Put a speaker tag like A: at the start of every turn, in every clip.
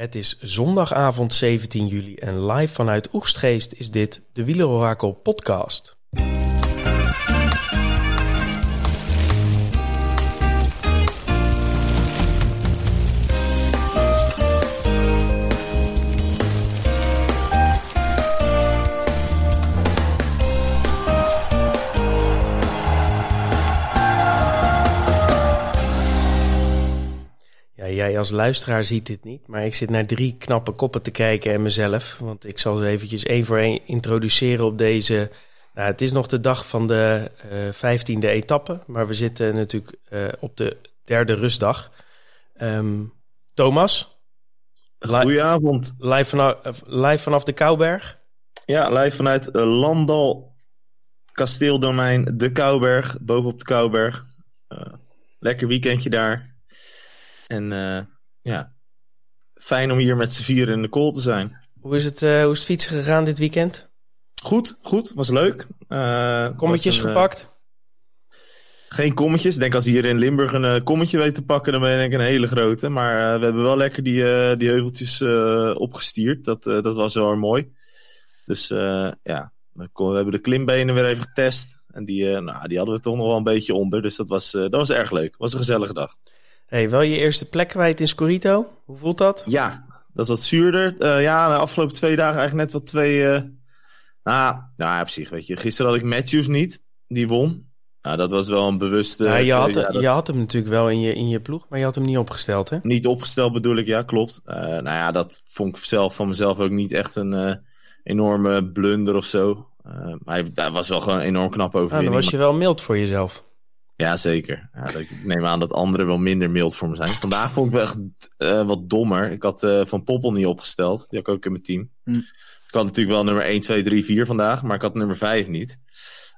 A: Het is zondagavond 17 juli en live vanuit Oegstgeest is dit de Wielerorakel podcast. Als luisteraar ziet dit niet, maar ik zit naar drie knappe koppen te kijken en mezelf. Want ik zal ze eventjes één voor één introduceren op deze... Nou, het is nog de dag van de vijftiende etappe, maar we zitten natuurlijk uh, op de derde rustdag. Um, Thomas?
B: Goedenavond.
A: Live vanaf, live vanaf de Kouberg?
B: Ja, live vanuit Landal, kasteeldomein De Kouberg, bovenop de Kouberg. Uh, lekker weekendje daar. En uh, ja, fijn om hier met z'n vieren in de call te zijn.
A: Hoe is het, uh, hoe is het fietsen gegaan dit weekend?
B: Goed, goed. Was leuk.
A: Uh, kommetjes was een, gepakt?
B: geen kommetjes. Ik denk als hier in Limburg een kommetje weet te pakken, dan ben ik een hele grote. Maar we hebben wel lekker die, die heuveltjes opgestierd. Dat, dat was wel mooi. Dus ja, we hebben de klimbenen weer even getest. En die, nou, die hadden we toch nog wel een beetje onder. Dus dat was, dat was erg leuk. Het was een gezellige dag.
A: Hey, wel je eerste plek kwijt in Scorito. Hoe voelt dat?
B: Ja, dat is wat zuurder. Uh, ja, de afgelopen twee dagen eigenlijk net wat twee... Uh, nou, nou ja, op zich, weet je. Gisteren had ik Matthews niet, die won. Nou, dat was wel een bewuste...
A: Ja, je, had, ja, dat... je had hem natuurlijk wel in je, in je ploeg, maar je had hem niet opgesteld, hè?
B: Niet opgesteld bedoel ik, ja, klopt. Uh, nou ja, dat vond ik zelf van mezelf ook niet echt een enorme blunder of zo. maar hij, was wel gewoon enorm knap over.
A: Nou, dan was je wel mild voor jezelf.
B: Ja, zeker. Ja, ik neem aan dat anderen wel minder mild voor me zijn. Vandaag vond ik wel echt uh, wat dommer. Ik had uh, Van Poppel niet opgesteld. Die had ik ook in mijn team. Hm. Ik had natuurlijk wel nummer 1, 2, 3, 4 vandaag. Maar ik had nummer 5 niet.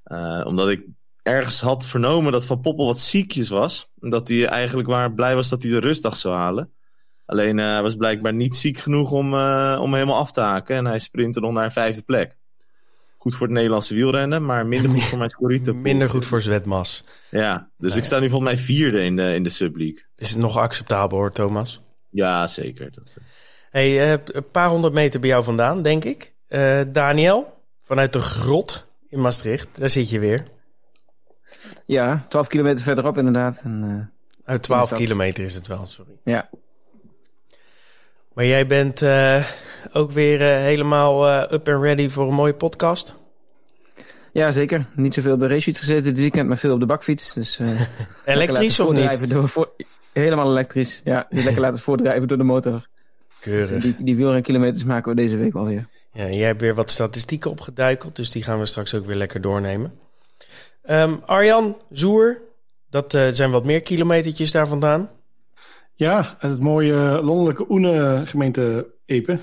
B: Uh, omdat ik ergens had vernomen dat Van Poppel wat ziekjes was. En dat hij eigenlijk waar blij was dat hij de rustdag zou halen. Alleen hij was blijkbaar niet ziek genoeg om, om helemaal af te haken. En hij sprintte nog naar een vijfde plek goed voor het Nederlandse wielrennen, maar minder goed voor mijn Scorito.
A: minder goed voor Zwetmas.
B: Ja, dus ik sta nu volgens mij vierde in de, in de subleague.
A: Is het nog acceptabel hoor, Thomas?
B: Ja, zeker. Dat...
A: Eh. Hey, uh, een paar honderd meter bij jou vandaan, denk ik. Uh, Daniel, vanuit de grot in Maastricht, daar zit je weer.
C: Ja, 12 kilometer verderop inderdaad. En, uh,
A: Uit 12 kilometer is het wel, sorry.
C: Ja.
A: Maar jij bent uh, ook weer uh, helemaal uh, up and ready voor een mooie podcast?
C: Ja, zeker. Niet zoveel bij racefiets gezeten dit weekend, maar veel op de bakfiets. Dus,
A: elektrisch of niet?
C: Door, voor, helemaal elektrisch, ja. Die lekker laten voordrijven door de motor.
A: Keurig. Dus
C: die, die wielrenkilometers maken we deze week alweer.
A: Ja, jij hebt weer wat statistieken opgeduikeld, dus die gaan we straks ook weer lekker doornemen. Um, Arjan, Zoer, dat zijn wat meer kilometertjes daar vandaan.
D: Ja, het mooie landelijke Oene gemeente Epe.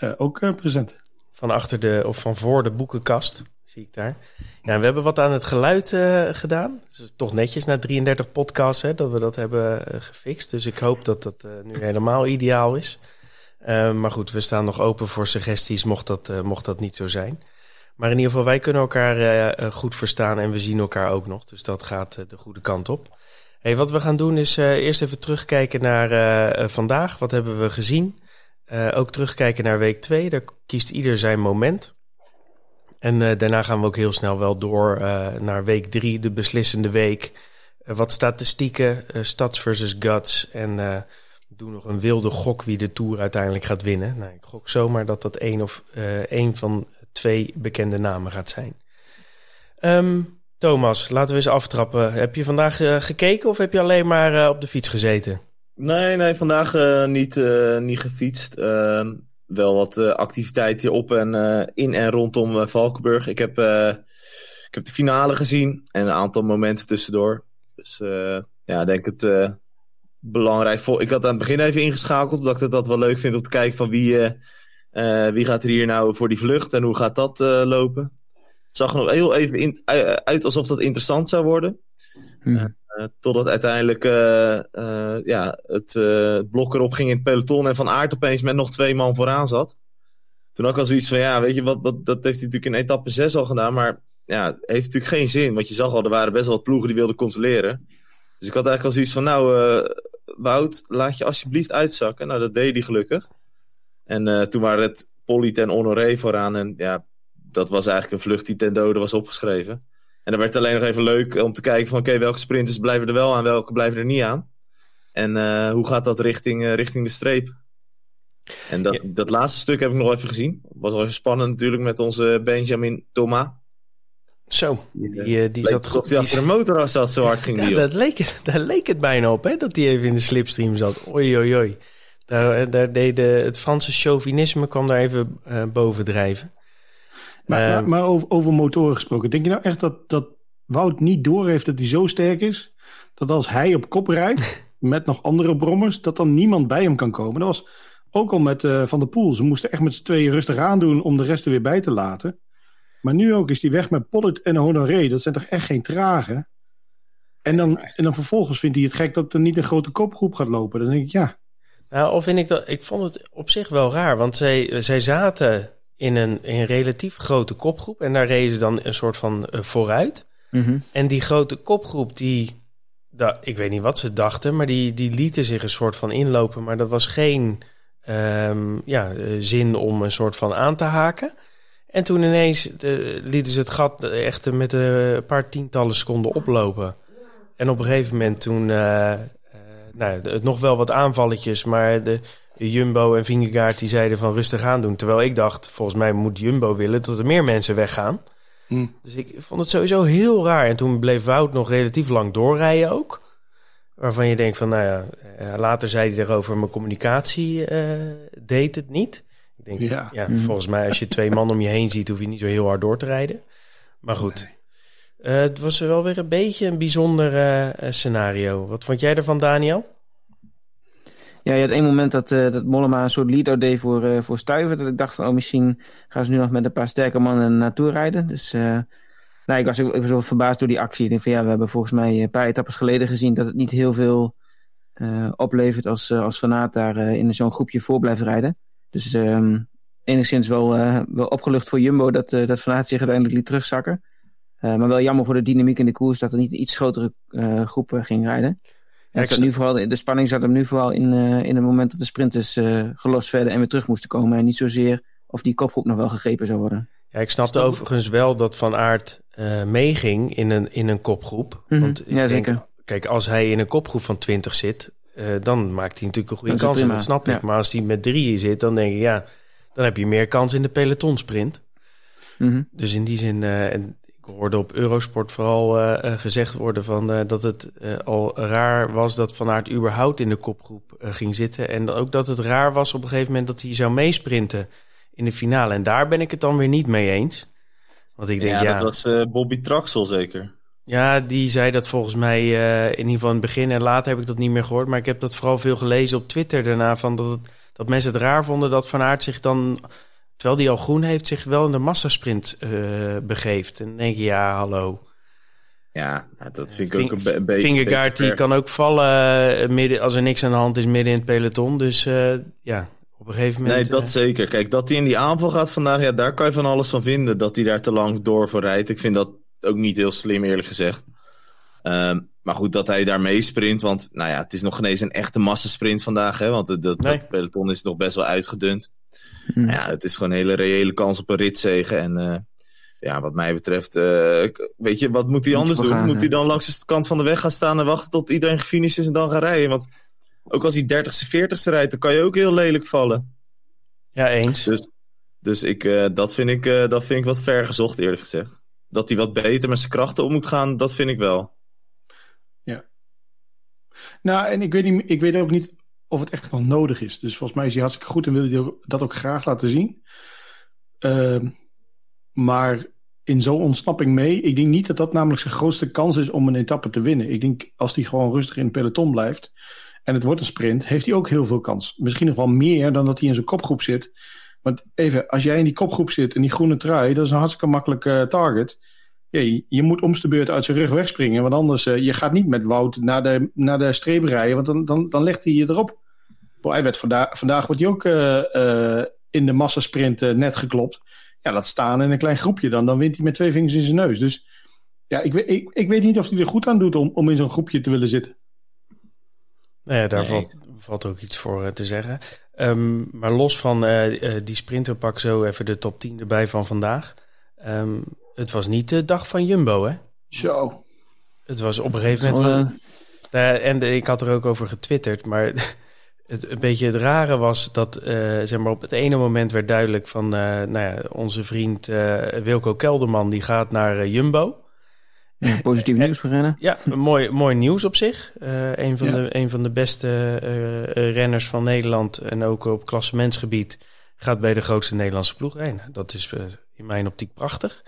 D: Uh, ook uh, present.
A: Van achter de, of van voor de boekenkast, zie ik daar. Ja, we hebben wat aan het geluid uh, gedaan. Dus toch netjes na 33 podcasts hè, dat we dat hebben gefixt. Dus ik hoop dat dat nu helemaal ideaal is. maar goed, we staan nog open voor suggesties, mocht dat, mocht dat niet zo zijn. Maar in ieder geval, wij kunnen elkaar goed verstaan en we zien elkaar ook nog. Dus dat gaat de goede kant op. Hey, wat we gaan doen is eerst even terugkijken naar vandaag. Wat hebben we gezien? Uh, ook terugkijken naar week 2. Daar kiest ieder zijn moment. En daarna gaan we ook heel snel wel door naar week 3, de beslissende week. wat statistieken, stads versus guts. En doen nog een wilde gok wie de Tour uiteindelijk gaat winnen. Nou, ik gok zomaar dat dat één of één van twee bekende namen gaat zijn. Um, Thomas, laten we eens aftrappen. Heb je vandaag gekeken of heb je alleen maar op de fiets gezeten?
B: Nee, nee, vandaag uh, niet, niet gefietst. Ehm, wel wat activiteiten op en in en rondom Valkenburg. Ik heb, ik heb de finale gezien en een aantal momenten tussendoor. Dus ja, ik denk het belangrijk. Voor, ik had aan het begin even ingeschakeld, omdat ik het dat wel leuk vind om te kijken van wie, wie gaat er hier nou voor die vlucht en hoe gaat dat lopen zag er nog heel even in, uit alsof dat interessant zou worden. Hmm. Uh, totdat uiteindelijk uh, uh, ja, het blok erop ging in het peloton en Van Aert opeens met nog twee man vooraan zat. Toen ik al zoiets van, ja, weet je wat, wat dat heeft hij natuurlijk in etappe 6 al gedaan, maar ja, heeft natuurlijk geen zin. Want je zag al, er waren best wel wat ploegen die wilden controleren. Dus ik had eigenlijk al zoiets van, nou, Wout, laat je alsjeblieft uitzakken. Nou, dat deed hij gelukkig. En toen waren het Polly en Honoré vooraan. En ja, dat was eigenlijk een vlucht die ten dode was opgeschreven. En dan werd het alleen nog even leuk om te kijken van... oké, welke sprinters blijven er wel aan, welke blijven er niet aan? En uh, hoe gaat dat richting, uh, richting de streep? En dat, ja. dat laatste stuk heb ik nog even gezien. Was wel even spannend natuurlijk met onze Benjamin Thomas.
A: Zo, die, die, die zat
B: goed. Die achter de motor zat, zo hard ging die.
A: Ja, dat leek het, daar leek het bijna op, hè, dat hij even in de slipstream zat. Oei, oei, oei. Daar, daar deed de, het Franse chauvinisme kwam daar even uh, boven drijven.
D: Maar, uh, maar, maar over, over, motoren gesproken, denk je nou echt dat, dat Wout niet doorheeft dat hij zo sterk is, dat als hij op kop rijdt met nog andere brommers, dat dan niemand bij hem kan komen? Dat was ook al met uh, Van der Poel. Ze moesten echt met z'n tweeën rustig aandoen om de rest er weer bij te laten. Maar nu ook is die weg met Pollitt en Honoré. Dat zijn toch echt geen trage? En dan, en dan vervolgens vindt hij het gek dat er niet een grote kopgroep gaat lopen. Dan denk ik, ja.
A: Nou, of vind ik dat. Ik vond het op zich wel raar. Want zij, zij zaten in een, in een relatief grote kopgroep. En daar reden ze dan een soort van uh, vooruit.
C: Mm -hmm.
A: En die grote kopgroep, die. Ik weet niet wat ze dachten, maar die, die lieten zich een soort van inlopen. Maar dat was geen um, ja, zin om een soort van aan te haken. En toen ineens de, lieten ze het gat echt met een paar tientallen seconden oplopen. En op een gegeven moment toen, uh, uh, nou, het nog wel wat aanvalletjes, maar de Jumbo en Vingegaard die zeiden van rustig aan doen. Terwijl ik dacht, volgens mij moet Jumbo willen dat er meer mensen weggaan.
D: Mm.
A: Dus ik vond het sowieso heel raar. En toen bleef Wout nog relatief lang doorrijden ook. Waarvan je denkt van, nou ja, later zei hij erover, mijn communicatie uh, deed het niet. Ik denk, ja, ja mm. volgens mij als je twee man om je heen ziet, hoef je niet zo heel hard door te rijden. Maar goed, nee. uh, het was wel weer een beetje een bijzonder uh, scenario. Wat vond jij ervan, Daniel?
C: Ja, je had één moment dat, uh, dat Mollema een soort lead-out deed voor, uh, voor Stuiven. Dat ik dacht van, oh, misschien gaan ze nu nog met een paar sterke mannen naartoe rijden. Dus uh, nou, ik was ook verbaasd door die actie. Ik denk van, ja, we hebben volgens mij een paar etappes geleden gezien dat het niet heel veel oplevert als, als Van daar in zo'n groepje voor blijft rijden. Dus um, enigszins wel, wel opgelucht voor Jumbo dat, dat Van zich uiteindelijk liet terugzakken. maar wel jammer voor de dynamiek in de koers dat er niet een iets grotere groep ging rijden. Ja, zat nu vooral, de spanning zat hem nu vooral in, uh, in het moment dat de sprinters uh, gelost werden en weer terug moesten komen. En niet zozeer of die kopgroep nog wel gegrepen zou worden.
A: Ja, ik snapte Snap overigens wel dat Van Aert uh, meeging in een, in een kopgroep.
C: Mm -hmm.
A: Want ik
C: ja,
A: denk,
C: zeker.
A: Kijk, als hij in een kopgroep van 20 zit, dan maakt hij natuurlijk een goede kans. En dat snap ik.
C: ja.
A: Maar als hij met drieën zit, dan denk ik, ja, dan heb je meer kans in de pelotonsprint.
C: Mhm.
A: Dus in die zin, uh, en ik hoorde op Eurosport vooral uh, uh, gezegd worden van, uh, dat het al raar was dat Van Aert überhaupt in de kopgroep ging zitten. En ook dat het raar was op een gegeven moment dat hij zou meesprinten in de finale. En daar ben ik het dan weer niet mee eens. Want ik denk,
B: ja,
A: ja,
B: dat was Bobby Traxel zeker.
A: ja, die zei dat volgens mij in ieder geval in het begin en later heb ik dat niet meer gehoord. Maar ik heb dat vooral veel gelezen op Twitter daarna van dat, het, dat mensen het raar vonden dat Van Aert zich dan terwijl die al groen heeft, zich wel in de massasprint uh, begeeft. En dan denk je, ja, hallo.
B: Ja, dat vind ik ook een, be een beetje...
A: Vingegaard die kan ook vallen uh, midden, als er niks aan de hand is midden in het peloton. Dus uh, ja, op een gegeven moment...
B: Nee, dat zeker. Kijk, dat hij in die aanval gaat vandaag, ja, daar kan je van alles van vinden. Dat hij daar te lang door voor rijdt. Ik vind dat ook niet heel slim, eerlijk gezegd. Um, maar goed, dat hij daar meesprint. Want nou ja, het is nog geen eens een echte massasprint vandaag. Hè, want het, dat,
A: Nee.
B: dat peloton is nog best wel uitgedund.
C: Mm.
B: Ja, het is gewoon een hele reële kans op een ritzegen. En uh, ja, wat mij betreft, uh, weet je, wat moet hij anders doen?
C: gaan,
B: moet
C: ja.
B: hij dan langs de kant van de weg gaan staan en wachten tot iedereen gefinished is en dan gaan rijden? Want ook als hij 30ste, 40ste rijdt, dan kan je ook heel lelijk vallen.
A: Ja, eens.
B: Dus, dus ik, uh, dat, vind ik, uh, dat vind ik wat ver gezocht, eerlijk gezegd. Dat hij wat beter met zijn krachten om moet gaan, dat vind ik wel.
D: Nou, en ik weet, niet, ik weet ook niet of het echt wel nodig is. Dus volgens mij is hij hartstikke goed en wil hij dat ook graag laten zien. Uh, maar in zo'n ontsnapping mee, ik denk niet dat dat namelijk zijn grootste kans is om een etappe te winnen. Ik denk als hij gewoon rustig in het peloton blijft en het wordt een sprint, heeft hij ook heel veel kans. Misschien nog wel meer dan dat hij in zijn kopgroep zit. Want even, als jij in die kopgroep zit in die groene trui, dat is een hartstikke makkelijke uh, target. Ja, je, je, moet om de beurt uit zijn rug wegspringen. Want anders, uh, je gaat niet met Wout naar de, naar de streep rijden. Want dan, dan, dan legt hij je erop. Boah, hij werd vanda vandaag wordt hij ook uh, uh, in de massasprint net geklopt. Ja, laat staan in een klein groepje dan. Dan wint hij met twee vingers in zijn neus. Dus ja, ik, ik, ik weet niet of hij er goed aan doet om, om in zo'n groepje te willen zitten.
A: Nou ja, daar
B: Nee.
A: valt, valt ook iets voor eh, te zeggen. Ehm, maar los van eh, eh, die sprinter, pak zo even de top 10 erbij van vandaag. Ehm, het was niet de dag van Jumbo, hè?
D: Zo.
A: Het was op een gegeven moment... Was, Nou en de- ik had er ook over getwitterd, maar het, een beetje het rare was dat eh, zeg maar op het ene moment werd duidelijk van eh, nou ja, onze vriend eh, Wilco Kelderman die gaat naar Jumbo.
C: ja, positief nieuws beginnen.
A: Ja, mooi, mooi nieuws op zich. Een, van
D: Ja.
A: de, een van de beste renners van Nederland en ook op klassementsgebied gaat bij de grootste Nederlandse ploeg rijden. Dat is in mijn optiek prachtig.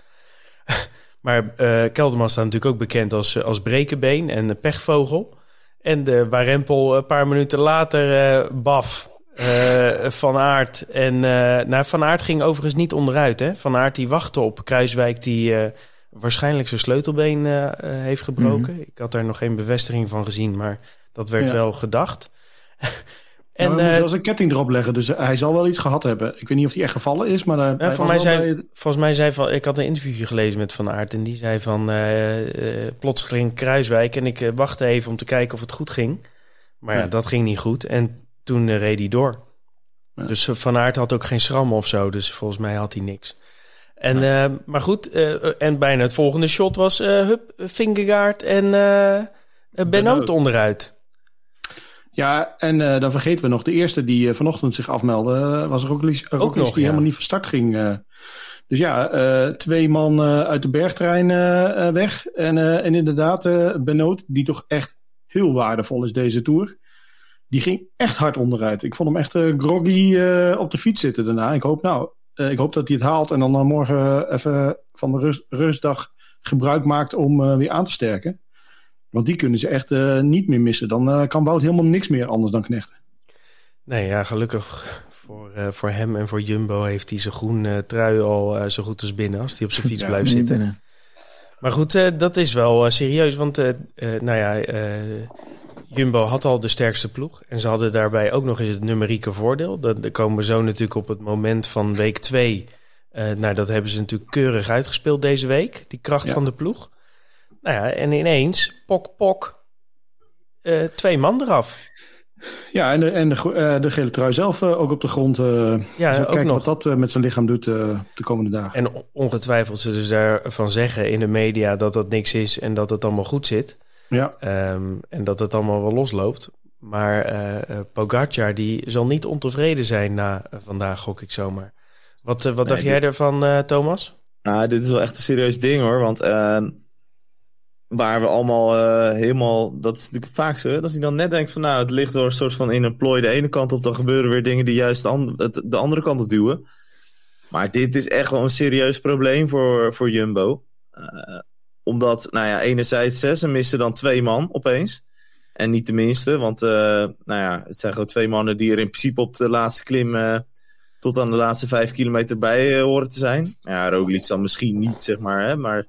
A: maar eh, Kelderman staat natuurlijk ook bekend als, eh, als brekenbeen en pechvogel. En de Warempel een paar minuten later eh, baf. eh, van Aert. En eh, nou, Van Aert ging overigens niet onderuit. Hè? Van Aert die wachtte op Kruiswijk die eh, waarschijnlijk zijn sleutelbeen eh, eh, heeft gebroken. Ik had daar nog geen bevestiging van gezien, maar dat werd
D: Ja.
A: wel gedacht.
D: En,
A: en
D: maar we moeten
A: eh,
D: wel zijn ketting erop leggen, dus hij zal wel iets gehad hebben. Ik weet niet of hij echt gevallen is, maar... hij- hij
A: voor
D: was
A: mij zei,
D: bij-
A: volgens mij zei van, ik had een interviewje gelezen met Van Aert en die zei van eh eh, plotseling Kruiswijk en ik eh, wachtte even om te kijken of het goed ging. Maar ja,
D: Ja.
A: dat ging niet goed en toen eh, reed hij door.
D: Ja.
A: Dus eh, Van Aert had ook geen schram of zo, dus volgens mij had hij niks. En, eh, maar goed, eh, en bijna het volgende shot was eh Hup, Vingegaard en eh eh, Benoot
B: Benoot.
A: onderuit.
D: Ja, en eh, dan vergeten we nog, de eerste die eh, vanochtend zich afmeldde, eh, was Roglic, Roglic
A: nog,
D: die
A: ja.
D: helemaal niet van start ging. dus ja, twee man uit de bergtrein weg. En, en inderdaad, Benoot, die toch echt heel waardevol is deze Tour. Die ging echt hard onderuit. Ik vond hem echt groggy op de fiets zitten daarna. Ik hoop nou, ik hoop dat hij het haalt en dan morgen even van de rust, rustdag gebruik maakt om weer aan te sterken. Want die kunnen ze echt eh, niet meer missen. Dan eh, kan Wout helemaal niks meer anders dan knechten.
A: Nee, ja, gelukkig voor, eh, voor hem en voor Jumbo heeft hij zijn groen eh, trui al eh, zo goed als binnen als hij op zijn fiets
D: Ja,
A: blijft zitten.
C: Binnen.
A: Maar goed, eh, dat is wel eh, serieus, want eh, eh, nou ja, eh, Jumbo had al de sterkste ploeg en ze hadden daarbij ook nog eens het numerieke voordeel. Dat, daar komen we zo natuurlijk op het moment van week 2. nou, dat hebben ze natuurlijk keurig uitgespeeld deze week, die kracht
D: Ja.
A: van de ploeg. Nou ja, en ineens, pok, pok, eh, twee man eraf.
D: Ja, en de, en de, eh, de gele trui zelf eh, ook op de grond. eh
A: Ja,
D: dus
A: ook
D: kijken
A: nog.
D: wat dat met zijn lichaam doet de komende dagen.
A: En on- ongetwijfeld ze dus daarvan zeggen in de media dat dat niks is en dat het allemaal goed zit.
D: Ja,
A: Ehm, en dat het allemaal wel losloopt. Maar eh eh, Pogacar die zal niet ontevreden zijn na vandaag, gok ik zomaar. Wat, wat
B: Nee,
A: dacht jij ervan, eh, Thomas?
B: Nou, dit is wel echt een serieus ding hoor. Want ehm, waar we allemaal eh, helemaal. Dat is natuurlijk vaak zo. Dat hij dan net denkt van nou, het ligt wel een soort van in een plooi de ene kant op. Dan gebeuren weer dingen die juist de, de andere kant op duwen. Maar dit is echt wel een serieus probleem voor, voor Jumbo. Eh, omdat, nou ja, enerzijds hè, ze missen dan twee man opeens. En niet de minste, want eh, nou ja, het zijn gewoon twee mannen die er in principe op de laatste klim tot aan de laatste vijf kilometer bij horen te zijn. Ja, Roglic dan misschien niet, zeg maar, hè, maar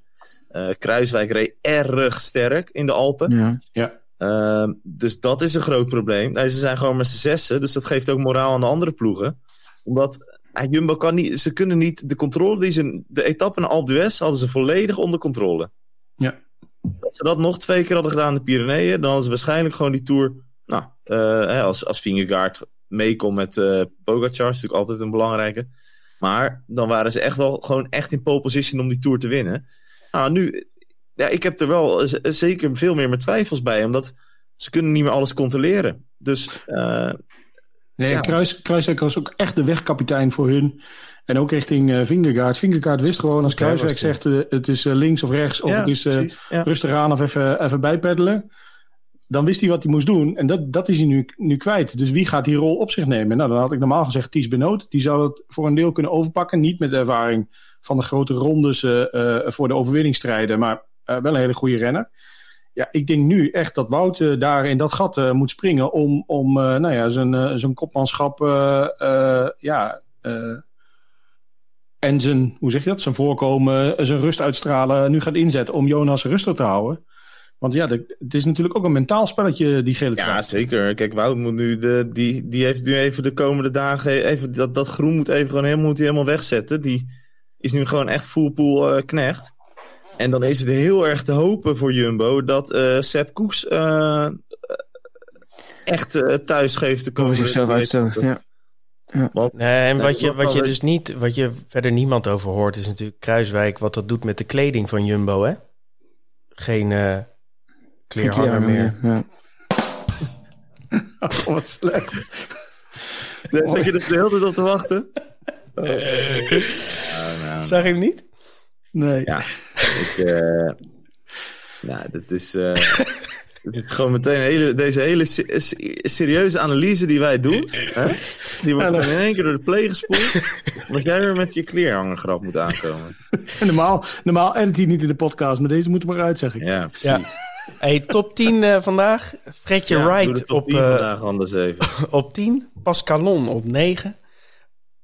B: Kruiswijk reed erg sterk in de Alpen.
C: Ja.
B: Ehm, dus dat is een groot probleem. Nee, ze zijn gewoon met z'n zessen, dus dat geeft ook moraal aan de andere ploegen. Omdat eh, Jumbo kan niet, ze kunnen niet de controle die ze, de etappe naar Alpe d'Huez hadden ze volledig onder controle.
D: Ja.
B: Als ze dat nog twee keer hadden gedaan in de Pyreneeën, dan hadden ze waarschijnlijk gewoon die Tour, nou, eh, hè, als, als Vingegaard meekomt met eh Pogacar, is natuurlijk altijd een belangrijke. Maar dan waren ze echt wel gewoon echt in pole position om die Tour te winnen. Nou, nu, ja, ik heb er wel zeker veel meer met twijfels bij, omdat ze kunnen niet meer alles controleren. Dus eh,
D: Nee,
B: Ja.
D: Kruis, Kruiswijk was ook echt de wegkapitein voor hun. En ook richting eh Vingegaard. Vingegaard wist gewoon als Kruiswijk zegt eh, het is links of rechts of
B: ja,
D: het is
B: ja.
D: rustig aan of even, even bijpeddelen. Dan wist hij wat hij moest doen. En dat, dat is hij nu, nu kwijt. Dus wie gaat die rol op zich nemen? Nou, dan had ik normaal gezegd Ties Benoot. Die zou het voor een deel kunnen overpakken. Niet met de ervaring van de grote rondes eh, eh, voor de overwinning strijden. Maar eh, wel een hele goede renner. Ja, ik denk nu echt dat Wout daar in dat gat moet springen om, om nou ja, zijn, zijn kopmanschap ja, en zijn, hoe zeg je dat, zijn voorkomen, zijn rust uitstralen nu gaat inzetten om Jonas rustig te houden. Want ja, de- het is natuurlijk ook een mentaal spelletje, die gele.
B: Ja, zeker. Kijk, Wout moet nu de, die, die heeft nu even de komende dagen even dat, dat groen moet even gewoon helemaal, moet hij helemaal wegzetten. Die is nu gewoon echt full pool eh, knecht. En dan is het heel erg te hopen voor Jumbo dat eh Sepp Koes eh, echt uh, thuis geeft te
C: komen. zichzelf uitstoot, ja.
A: ja. Want, nee, en wat je, wat je dus niet, wat je verder niemand over hoort, is natuurlijk Kruiswijk, wat dat doet met de kleding van Jumbo, hè? Geen uh, kleerhanger meer. Ja.
D: oh, wat slecht.
B: Nee, zat je er de hele tijd op te wachten?
A: Oh. Nou. Zag je hem niet?
D: Nee.
B: Ja, ik... Uh, nou, dit is... Uh, dit is gewoon meteen hele, deze hele serieuze analyse die wij doen. Hè? Die wordt ja, in één keer door de play gespoeld. omdat jij weer met je kleerhangergrap moet aankomen.
D: normaal, normaal edit hij niet in de podcast, maar deze moet er maar uit, zeg ik.
B: Ja, precies. Ja.
A: Hey, top 10 uh, vandaag. Fredje ja, Wright op, uh,
B: vandaag anders even.
A: op 10. Pascalon op 9.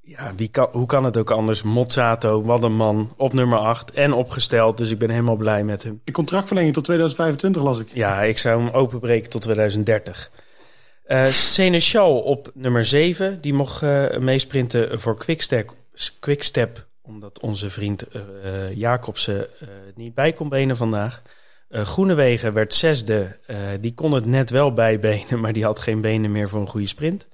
A: Ja, wie kan, hoe kan het ook anders? Mozzato, wat een man, op nummer 8 en opgesteld. Dus ik ben helemaal blij met hem.
D: De contractverlenging tot 2025 las ik.
A: Ja, ik zou hem openbreken tot 2030. Uh, Seneschal op nummer 7. Die mocht uh, meesprinten voor Quickstep, Quickstep. Omdat onze vriend uh, Jacobsen niet bij kon benen vandaag. Groenewegen werd zesde. Die kon het net wel bijbenen, maar die had geen benen meer voor een goede sprint.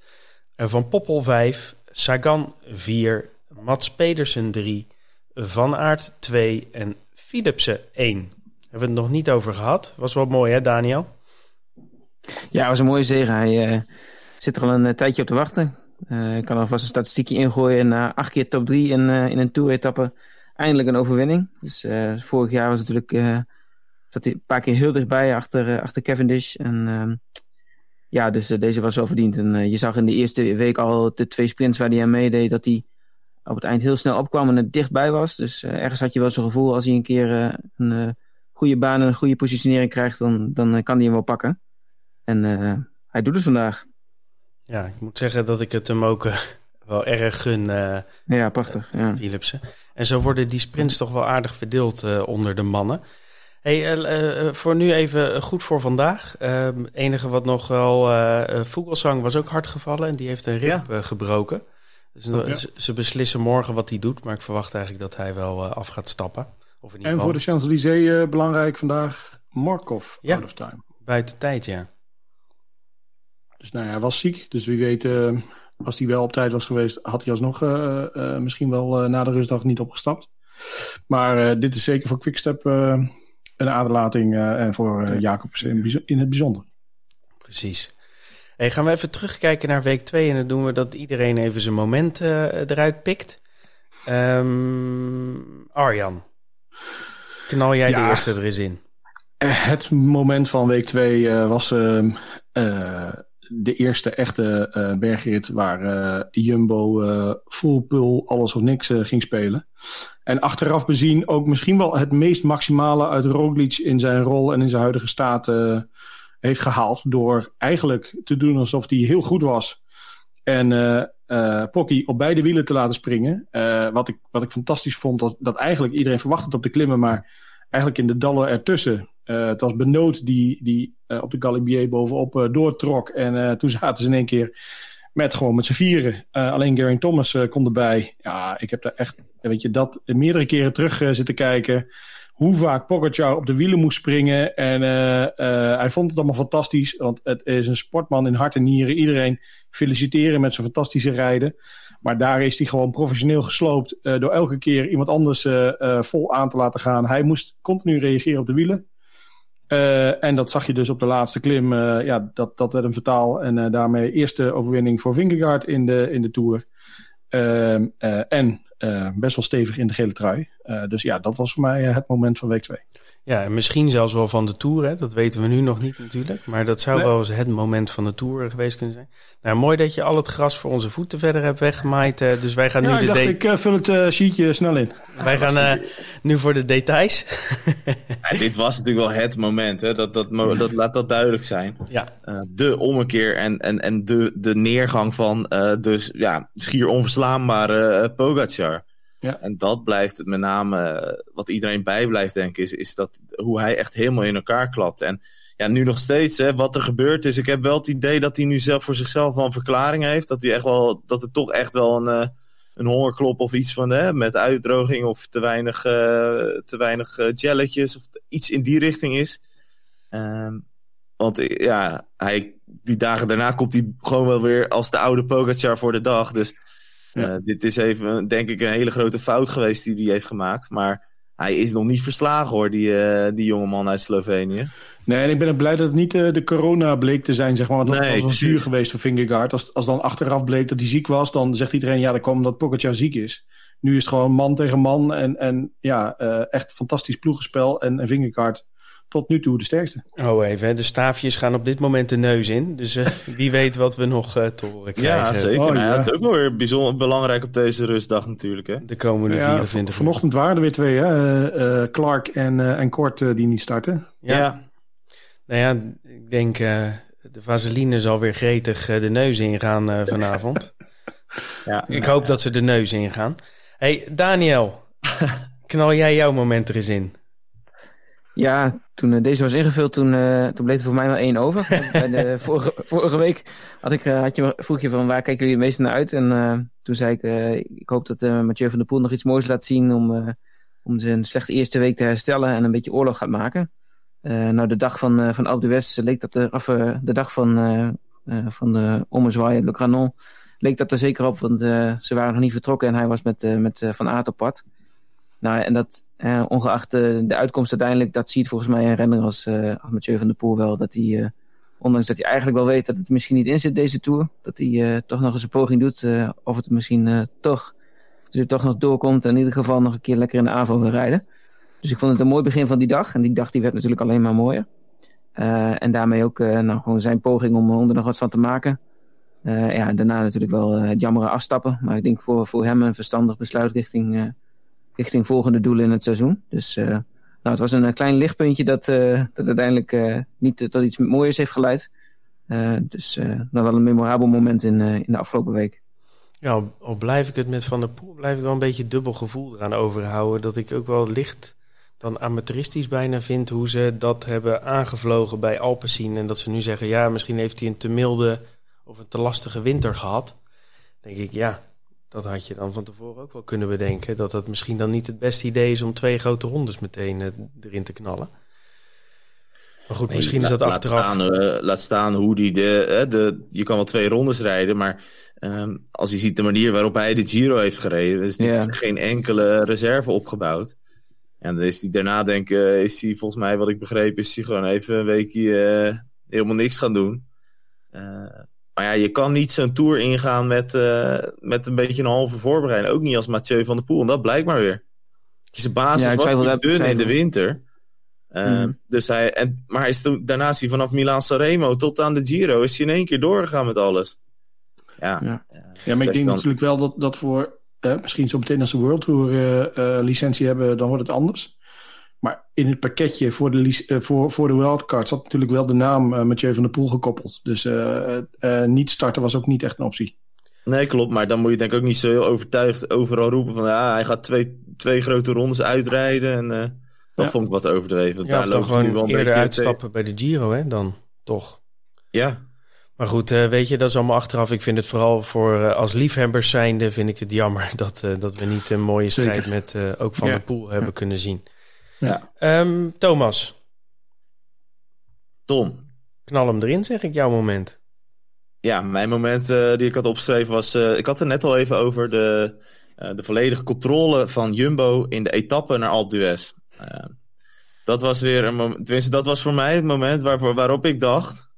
A: Van Poppel 5, Sagan 4, Mats Pedersen 3, Van Aert 2 en Philipsen 1. Hebben we het nog niet over gehad. Was wel mooi hè Daniel?
C: Ja, was een mooie zege. Hij zit er al een tijdje op te wachten. Ik kan alvast een statistiekje ingooien. Na acht keer top 3 in, in een tour-etappe eindelijk een overwinning. Dus vorig jaar was natuurlijk zat hij een paar keer heel dichtbij achter, uh, achter Cavendish. En uh, ja, dus uh, deze was wel verdiend. En uh, je zag in de eerste week al de twee sprints waar hij aan meedeed, dat hij op het eind heel snel opkwam en er dichtbij was. Dus ergens had je wel zo'n gevoel als hij een keer een goede baan en een goede positionering krijgt, dan, dan kan hij hem wel pakken. En hij doet het vandaag.
A: Ja, ik moet zeggen dat ik het hem ook wel erg gun.
C: ja, prachtig. ja.
A: Philipsen. En zo worden die sprints toch wel aardig verdeeld onder de mannen. Hey, uh, voor nu even goed voor vandaag. Uh, enige wat nog wel. Vogelsang was ook hard gevallen en die heeft een rib ja. gebroken. Dus oh, ja. ze beslissen morgen wat hij doet, maar ik verwacht eigenlijk dat hij wel af gaat stappen. Of in
D: en voor de Champs-Élysées belangrijk vandaag Markov
A: ja,
D: out of time.
A: Buiten tijd, ja.
D: Dus nou ja, hij was ziek, dus wie weet, als hij wel op tijd was geweest, had hij alsnog misschien wel na de rustdag niet opgestapt. Maar dit is zeker voor Quickstep een aderlating uh, en voor uh, Jacobs in, in, het bijzonder.
A: Precies. Hey, gaan we even terugkijken naar week 2 en dan doen we dat iedereen even zijn moment uh, eruit pikt. Um, Arjan, knal jij ja, de eerste er eens in?
D: Het moment van week 2 was ehm, de eerste echte uh, bergrit waar uh, Jumbo uh, full pull alles of niks ging spelen. En achteraf bezien ook misschien wel het meest maximale uit Roglic in zijn rol en in zijn huidige staat heeft gehaald. Door eigenlijk te doen alsof hij heel goed was. En Pocky op beide wielen te laten springen. wat, ik, wat ik fantastisch vond, dat, dat eigenlijk iedereen verwacht op de klimmen, maar eigenlijk in de dallen ertussen uh, het was Benoot die, die uh, op de Galibier bovenop uh, doortrok. En toen zaten ze in één keer met gewoon met z'n vieren. alleen Gary Thomas kon erbij. Ja, ik heb daar echt, weet je, dat meerdere keren terug zitten kijken. Hoe vaak Pogacar op de wielen moest springen. En hij vond het allemaal fantastisch. Want het is een sportman in hart en nieren. Iedereen feliciteren met zijn fantastische rijden. Maar daar is hij gewoon professioneel gesloopt. door elke keer iemand anders vol aan te laten gaan. Hij moest continu reageren op de wielen. Uh, en dat zag je dus op de laatste klim. Uh, ja, dat, dat werd een vertaal. En uh, daarmee eerste overwinning voor Vingegaard in de, in de Tour. Ehm, en best wel stevig in de gele trui. dus ja, dat was voor mij het moment van week 2.
A: Ja, en misschien zelfs wel van de Tour. Hè? Dat weten we nu nog niet natuurlijk. Maar dat zou wel eens het moment van de Tour geweest kunnen zijn. Nou, mooi dat je al het gras voor onze voeten verder hebt weggemaaid. Uh, dus wij gaan
D: ja,
A: nu de...
D: dacht, ik uh, vul het uh, sheetje snel in.
A: Wij gaan uh, nu voor de details.
B: ja, dit was natuurlijk wel het moment. Hè? Dat, dat, dat, laat dat duidelijk zijn.
A: Ja.
B: de ommekeer en, en, en de, de neergang van dus ja, schier onverslaanbare Pogacar. Ja. En dat blijft met name eh, wat iedereen bijblijft, denk ik, is, is dat hoe hij echt helemaal in elkaar klapt. En ja, nu nog steeds, hè, wat er gebeurd is. Ik heb wel het idee dat hij nu zelf voor zichzelf wel een verklaring heeft. Dat hij echt wel, dat het toch echt wel een, uh, een hongerklop of iets van hè, met uitdroging of te weinig, uh, te weinig jelletjes of iets in die richting is. Um, Want ja, hij, die dagen daarna komt hij gewoon wel weer als de oude Pogacar voor de dag. Dus
D: Ja.
B: eh, dit is even, denk ik, een hele grote fout geweest die hij heeft gemaakt. Maar hij is nog niet verslagen hoor, die, eh die jongeman uit Slovenië.
D: Nee, en ik ben ook blij dat het niet eh, de corona bleek te zijn, zeg maar. Want dat
B: Nee,
D: was wel zuur geweest voor Vingegaard. Als, als dan achteraf bleek dat hij ziek was, dan zegt iedereen... ja, dat kwam omdat Pogacar ziek is. Nu is het gewoon man tegen man. En, en ja, echt fantastisch ploegenspel. En, en Vingegaard tot nu toe de sterkste.
A: Oh, even. hè. De staafjes gaan op dit moment de neus in. Dus eh, wie weet wat we nog eh, te horen krijgen.
B: Ja, zeker.
D: Oh,
B: Nou ja,
D: ja.
B: het is ook wel weer bijzonder belangrijk op deze rustdag natuurlijk. Hè?
A: De komende
D: Ja,
A: 24 uur.
D: vanochtend waren er weer twee, hè? Eh, eh, Clark en, eh, en Kort die niet starten.
A: Ja. Nou ja, ik denk uh, de vaseline zal weer gretig uh, de neus ingaan uh, vanavond.
B: ja.
A: Ik hoop dat ze de neus ingaan. hey, Daniel, knal jij jouw moment er eens in?
C: Ja, toen uh, deze was ingevuld, toen, uh, toen bleef er voor mij wel één over. Bij de vorige, vorige week had ik, uh, had je, vroeg je van waar kijken jullie het meeste naar uit? En uh, toen zei ik, ik hoop dat Mathieu van der Poel nog iets moois laat zien om, om zijn slechte eerste week te herstellen en een beetje oorlog gaat maken. nou, de dag van, van Alpe d'Huez leek dat er, of de dag van, van de ommezwaai, Le Granon, leek dat er zeker op, want ze waren nog niet vertrokken en hij was met, met Van Aert op pad. Nou, en dat, uh, ongeacht uh, de uitkomst uiteindelijk, dat ziet volgens mij een renner als, uh, van der Poel wel. Dat hij, ondanks dat hij eigenlijk wel weet dat het misschien niet in zit deze Tour, dat hij toch nog eens een poging doet of het misschien toch, toch nog doorkomt en in ieder geval nog een keer lekker in de aanval wil rijden. Dus ik vond het een mooi begin van die dag. En die dag die werd natuurlijk alleen maar mooier. En daarmee ook nou, gewoon zijn poging om, er nog wat van te maken. Ja, daarna natuurlijk wel het jammere afstappen. Maar ik denk voor, voor hem een verstandig besluit richting, richting volgende doelen in het seizoen. Dus uh, nou, het was een, klein lichtpuntje dat, uh, dat uiteindelijk niet tot iets mooiers heeft geleid. dus nou wel een memorabel moment in, in de afgelopen week.
A: Ja, al, blijf ik het met Van der Poel, blijf ik wel een beetje dubbel gevoel eraan overhouden. Dat ik ook wel licht dan amateuristisch bijna vind hoe ze dat hebben aangevlogen bij Alpecin. En dat ze nu zeggen, ja, misschien heeft hij een te milde of een te lastige winter gehad. denk ik, ja, dat had je dan van tevoren ook wel kunnen bedenken. Dat dat misschien dan niet het beste idee is om twee grote rondes meteen uh, erin te knallen. Maar goed,
B: Nee,
A: misschien is dat
B: laat
A: achteraf...
B: Staan, eh, laat staan hoe die de, eh, de... Je kan wel twee rondes rijden, maar ehm, als je ziet de manier waarop hij de Giro heeft gereden... is natuurlijk geen enkele reserve opgebouwd. En dan is hij daarna, denk ik, eh, is hij volgens mij, wat ik begreep... is hij gewoon even een weekje eh, helemaal niks gaan doen. Eh, maar ja, je kan niet zo'n Tour ingaan met, eh, met een beetje een halve voorbereiding. Ook niet als Mathieu van der Poel. En dat blijkt maar weer. Zijn basis
C: Ja, ik
B: was
C: twijfel
B: dun in de winter. Uh,
C: Mhm.
B: dus hij, en, maar hij is toen, daarna is hij vanaf Milaan Sanremo tot aan de Giro is hij in één keer doorgegaan met alles. Ja,
C: Ja.
D: Ja, maar ik denk
B: kan.
D: natuurlijk wel dat, dat voor... eh, misschien zo meteen als ze World Tour eh, eh, licentie hebben, dan wordt het anders. Maar in het pakketje voor de, eh, voor, voor de wildcard zat natuurlijk wel de naam eh Mathieu van der Poel gekoppeld. Dus eh, eh, niet starten was ook niet echt een optie.
B: nee klopt, maar dan moet je denk ik ook niet zo heel overtuigd overal roepen van ja, hij gaat twee, twee grote rondes uitrijden. En eh, dat
D: Ja.
B: vond ik wat overdreven.
A: Ja,
B: daar
A: dan
B: wel
A: gewoon
B: een
A: eerder uitstappen bij de Giro, hè, dan toch.
B: Ja,
A: Maar goed, eh, weet je, dat is allemaal achteraf. Ik vind het vooral voor als liefhebbers zijnde vind ik het jammer dat, eh, dat we niet een mooie strijd
D: Zeker.
A: met eh, ook Van
D: Ja.
A: der Poel hebben kunnen zien.
D: Ja.
A: Ehm, Thomas,
B: Tom.
A: knal hem erin, zeg ik, jouw moment.
B: Ja, mijn moment eh, die ik had opgeschreven was... eh, ik had het net al even over de, eh, de volledige controle van Jumbo in de etappe naar Alpe d'Huez. Eh, dat was weer een moment... Tenminste, dat was voor mij het moment waarvoor, waarop ik dacht...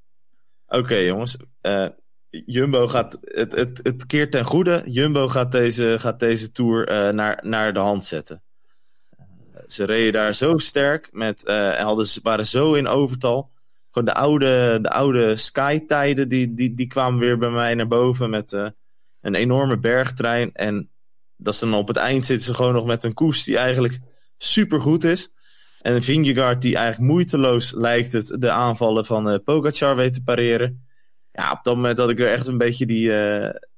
B: Oké jongens, eh, Jumbo gaat... Het, het, het keert ten goede. Jumbo gaat deze, gaat deze Tour eh, naar, naar de hand zetten. Ze reden daar zo sterk met, eh, en hadden, ze waren zo in overtal gewoon de oude, de oude Sky-tijden, die, die, die kwamen weer bij mij naar boven met eh, een enorme bergtrein. En dat ze dan op het eind zitten ze gewoon nog met een koers die eigenlijk super goed is. En Vingegaard die eigenlijk moeiteloos lijkt het de aanvallen van eh Pogacar weet te pareren. Ja, op dat moment had ik er echt een beetje die...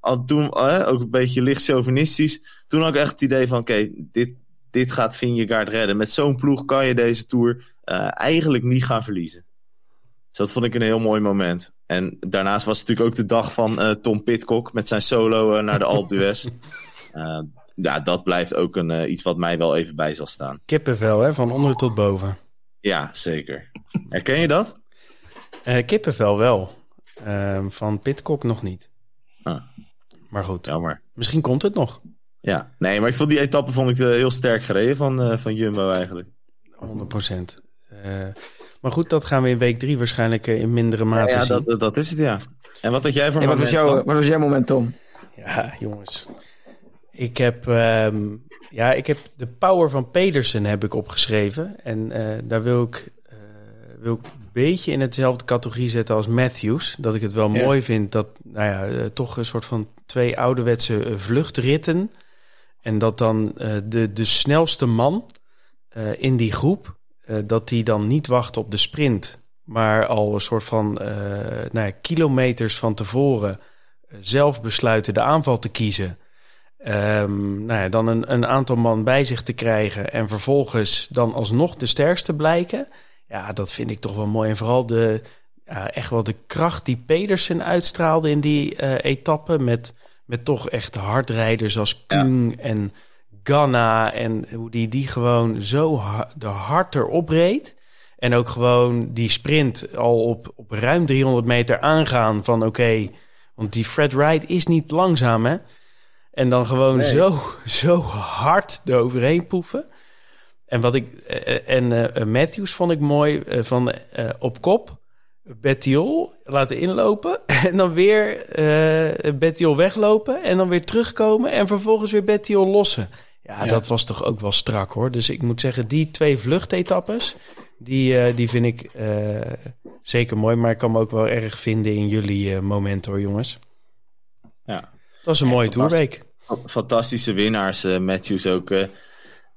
B: al toen ook een beetje licht chauvinistisch. Toen had ik echt het idee van, oké, dit, dit gaat Vingegaard redden. Met zo'n ploeg kan je deze Tour eh, eigenlijk niet gaan verliezen. Dus dat vond ik een heel mooi moment. En daarnaast was het natuurlijk ook de dag van eh, Tom Pitcock met zijn solo eh, naar de Alpe d'Huez. Ja, dat blijft ook een, iets wat mij wel even bij zal staan.
A: Kippenvel, hè, van onder tot boven.
B: Ja, zeker. Herken je dat?
A: Uh, kippenvel wel. Uh, van Pitcock nog niet.
B: Ah.
A: Maar goed,
B: Jammer.
A: misschien komt het nog.
B: Ja, nee, maar ik vond die etappe vond ik, uh, heel sterk gereden van, uh, van Jumbo eigenlijk.
A: 100 procent. Uh, maar goed, dat gaan we in week drie waarschijnlijk in mindere mate
B: ja, ja,
A: zien.
B: Dat, dat is het, ja. En wat had jij voor
C: En wat was, jouw, wat was jouw moment, Tom?
A: Ja, jongens. Ik heb, um, ja, ik heb de power van Pedersen heb ik opgeschreven. En uh, daar wil ik, uh, wil ik een beetje in hetzelfde categorie zetten als Matthews. Dat ik het wel
C: Ja.
A: mooi vind dat, nou ja, uh, toch een soort van twee ouderwetse vluchtritten. En dat dan de, de snelste man in die groep, dat die dan niet wacht op de sprint. Maar al een soort van nou ja, kilometers van tevoren zelf besluiten de aanval te kiezen. Um, nou ja, dan een, een aantal man bij zich te krijgen en vervolgens dan alsnog de sterkste blijken. Ja, dat vind ik toch wel mooi. En vooral de, echt wel de kracht die Pedersen uitstraalde in die uh, etappe. Met, met toch echt hardrijders als Kung ja. en Ganna. En hoe die die gewoon zo ha de hard erop reed. En ook gewoon die sprint al op, op ruim 300 meter aangaan van oké... Okay, want die Fred Wright is niet langzaam, hè? En dan gewoon nee. zo, zo hard eroverheen poeven. En wat ik. En uh, Matthews vond ik mooi uh, van uh, op kop. Bettiol laten inlopen. En dan weer Bettiol weglopen. En dan weer terugkomen. En vervolgens weer Bettiol lossen. Ja, ja, dat was toch ook wel strak hoor. Dus ik moet zeggen, die twee vluchtetappes. Die, die vind ik zeker mooi. Maar ik kan me ook wel erg vinden in jullie momenten hoor, jongens.
B: Ja.
A: Het was een mooie toerweek.
B: Fantastische winnaars. Uh, Matthews ook.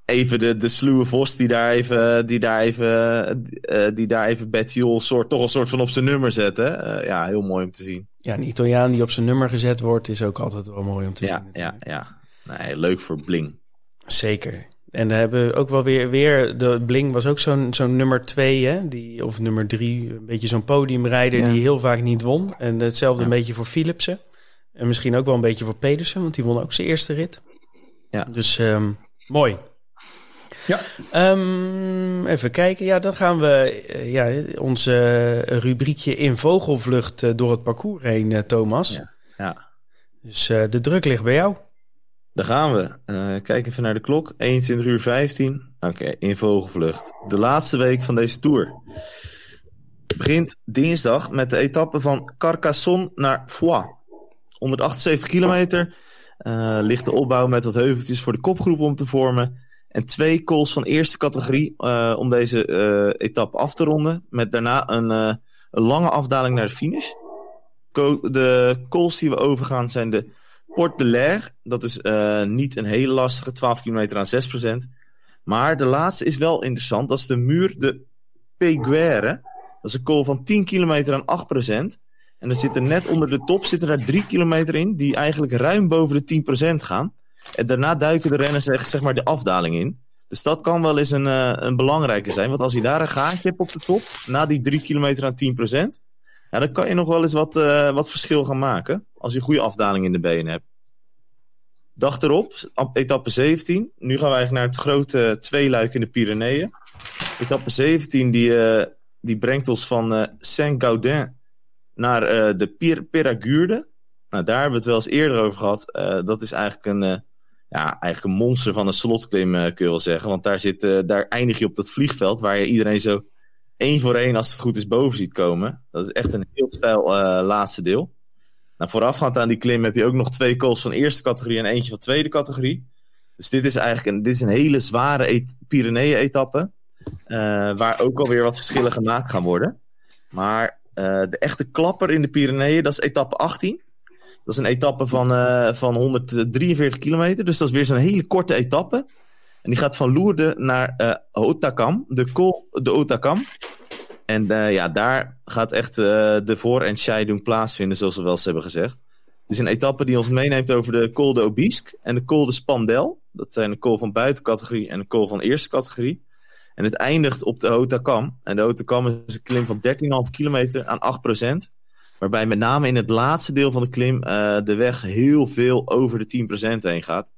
B: Even de, de sluwe vos die daar even, die daar even, uh, die daar even Bettiol soort, toch een soort van op zijn nummer zetten. ja, heel mooi om te zien.
A: Ja, een Italiaan die op zijn nummer gezet wordt is ook altijd wel mooi om te
B: ja,
A: zien.
B: Ja, ja. Nee, leuk voor Bling.
A: Zeker. En we hebben ook wel weer, weer de Bling was ook zo'n zo'n nummer twee, hè, die, of nummer drie, een beetje zo'n podiumrijder ja. die heel vaak niet won. En hetzelfde ja. een beetje voor Philipsen. En misschien ook wel een beetje voor Pedersen, want die won ook zijn eerste rit.
B: Ja.
A: Dus um, mooi.
D: Ja.
A: Um, even kijken. Ja, dan gaan we uh, ja, onze uh, rubriekje in vogelvlucht uh, door het parcours heen, Thomas.
B: Ja. ja.
A: Dus de druk ligt bij jou.
B: Daar gaan we. kijk even naar de klok. 21 uur 15. Oké, okay, in vogelvlucht. De laatste week van deze tour. Begint dinsdag met de etappe van Carcassonne naar Foix. 178 kilometer. Uh, ligt de opbouw met wat heuveltjes voor de kopgroep om te vormen. En twee calls van eerste categorie uh, om deze uh, etappe af te ronden. Met daarna een, een lange afdaling naar de finish. De calls die we overgaan zijn de Port de l'Air. Dat is niet een hele lastige, 12 kilometer aan 6%. Maar de laatste is wel interessant. Dat is de Muur de Peguere. Dat is een call van 10 kilometer aan 8%. En er zitten net onder de top zitten daar drie kilometer in, die eigenlijk ruim boven de 10% gaan. En daarna duiken de renners echt zeg maar de afdaling in. Dus dat kan wel eens een, uh, een belangrijke zijn. Want als je daar een gaatje hebt op de top, na die drie kilometer aan 10%, ja, dan kan je nog wel eens wat, uh, wat verschil gaan maken. Als je goede afdaling in de benen hebt. Dag erop, etappe 17. Nu gaan we eigenlijk naar het grote tweeluik in de Pyreneeën. Etappe 17 die, uh, die brengt ons van Saint-Gaudin naar de Pir Peragurde. Nou, daar hebben we het wel eens eerder over gehad. Dat is eigenlijk een, ja, eigenlijk een monster van een slotklim, kun je wel zeggen. Want daar, zit, daar eindig je op dat vliegveld waar je iedereen zo één voor één, als het goed is, boven ziet komen. Dat is echt een heel stijl laatste deel. Nou, voorafgaand aan die klim heb je ook nog twee calls van eerste categorie en eentje van tweede categorie. Dus dit is eigenlijk een, dit is een hele zware et Pyreneeën-etappe. waar ook alweer wat verschillen gemaakt gaan worden. Maar de echte klapper in de Pyreneeën, dat is etappe 18. Dat is een etappe van, uh, van 143 kilometer. Dus dat is weer zo'n hele korte etappe. En die gaat van Lourdes naar uh, Otakam, de Col de Otakam. En ja, daar gaat echt de voor- en scheiding plaatsvinden, zoals we wel eens hebben gezegd. Het is een etappe die ons meeneemt over de Col de Obisque en de Col de Spandel. Dat zijn de col van buitencategorie en de col van eerste categorie. En het eindigt op de Otakam. En de Otakam is een klim van 13,5 kilometer aan 8%. Waarbij met name in het laatste deel van de klim uh, de weg heel veel over de 10% heen gaat.